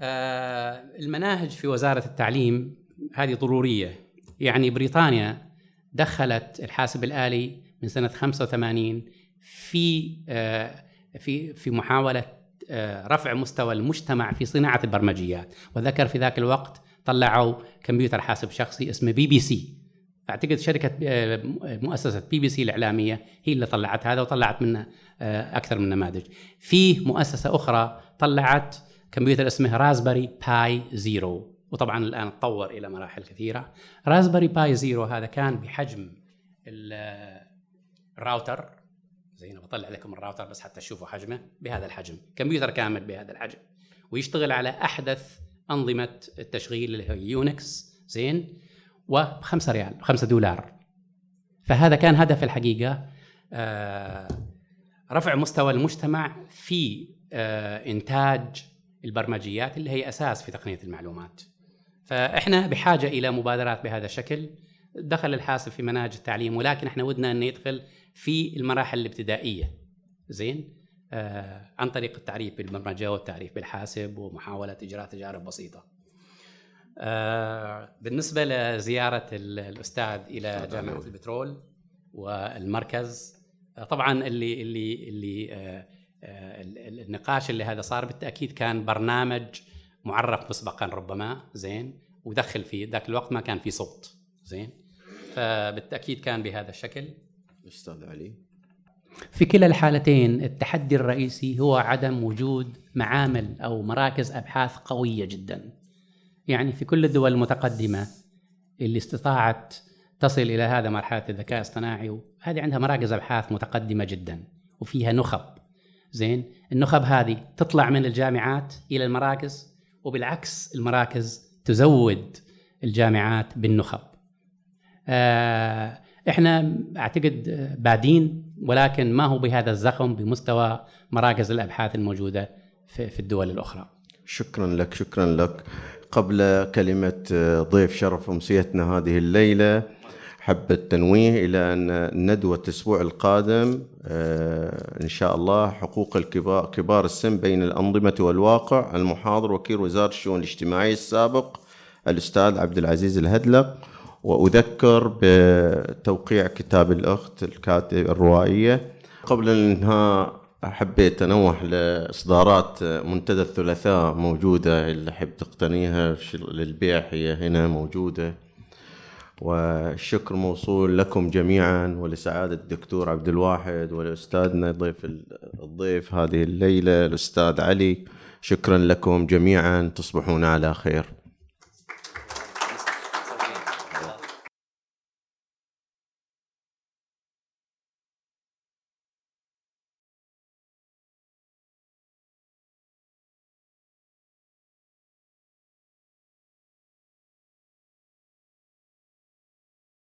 آه، المناهج في وزارة التعليم هذه ضرورية، يعني بريطانيا دخلت الحاسب الآلي من سنة 85 في آه، في في محاولة آه، رفع مستوى المجتمع في صناعة البرمجيات. وذكر في ذاك الوقت طلعوا كمبيوتر حاسب شخصي اسمه بي بي سي. أعتقد شركة آه، مؤسسة بي بي سي الإعلامية هي اللي طلعت هذا وطلعت منه أكثر من نماذج. في مؤسسة أخرى طلعت كمبيوتر اسمه Raspberry Pi Zero وطبعا الآن تطور إلى مراحل كثيرة. Raspberry Pi Zero هذا كان بحجم الراوتر. زي أنا بطلع لكم الراوتر بس حتى تشوفوا حجمه. بهذا الحجم. كمبيوتر كامل بهذا الحجم. ويشتغل على أحدث أنظمة التشغيل اللي هي Unix زين. وبخمسة ريال 5 دولار. فهذا كان هدف الحقيقة. آه رفع مستوى المجتمع في آه إنتاج البرمجيات اللي هي أساس في تقنية المعلومات. فإحنا بحاجة إلى مبادرات بهذا الشكل. دخل الحاسب في مناهج التعليم ولكن إحنا ودنا انه يدخل في المراحل الابتدائية. زين؟ آه عن طريق التعريف بالبرمجة والتعريف بالحاسب ومحاولة إجراء تجارب بسيطة. آه بالنسبة لزيارة الأستاذ إلى جامعة البترول والمركز آه طبعا اللي اللي اللي آه, آه، النقاش اللي هذا صار بالتأكيد كان برنامج معرف مسبقا ربما زين ودخل فيه ذاك الوقت ما كان في صوت زين. فبالتأكيد كان بهذا الشكل. أستاذ علي. في كلا الحالتين التحدي الرئيسي هو عدم وجود معامل أو مراكز أبحاث قوية جدا. يعني في كل الدول المتقدمة اللي استطاعت تصل إلى هذا مرحلة الذكاء الاصطناعي هذه عندها مراكز أبحاث متقدمة جدا وفيها نخب. زين؟ النخب هذه تطلع من الجامعات إلى المراكز وبالعكس المراكز تزود الجامعات بالنخب. آه، إحنا أعتقد بادين ولكن ما هو بهذا الزخم بمستوى مراكز الأبحاث الموجودة في الدول الأخرى. شكرا لك شكرا لك. قبل كلمة ضيف شرف أمسيتنا هذه الليلة حب التنويه إلى أن ندوة الأسبوع القادم آه، إن شاء الله حقوق الكبار كبار السن بين الأنظمة والواقع. المحاضر وكيل وزارة الشؤون الاجتماعية السابق الأستاذ عبد العزيز الهدلق وأذكر بتوقيع كتاب الأخت الكاتب الروائية. قبل الانهاء حبيت أنوه لإصدارات منتدى الثلاثاء موجودة اللي حب تقتنيها للبيع هي هنا موجودة. والشكر موصول لكم جميعا ولسعادة الدكتور عبد الواحد ولأستاذنا ضيف الضيف هذه الليلة الأستاذ علي. شكرا لكم جميعا تصبحون على خير.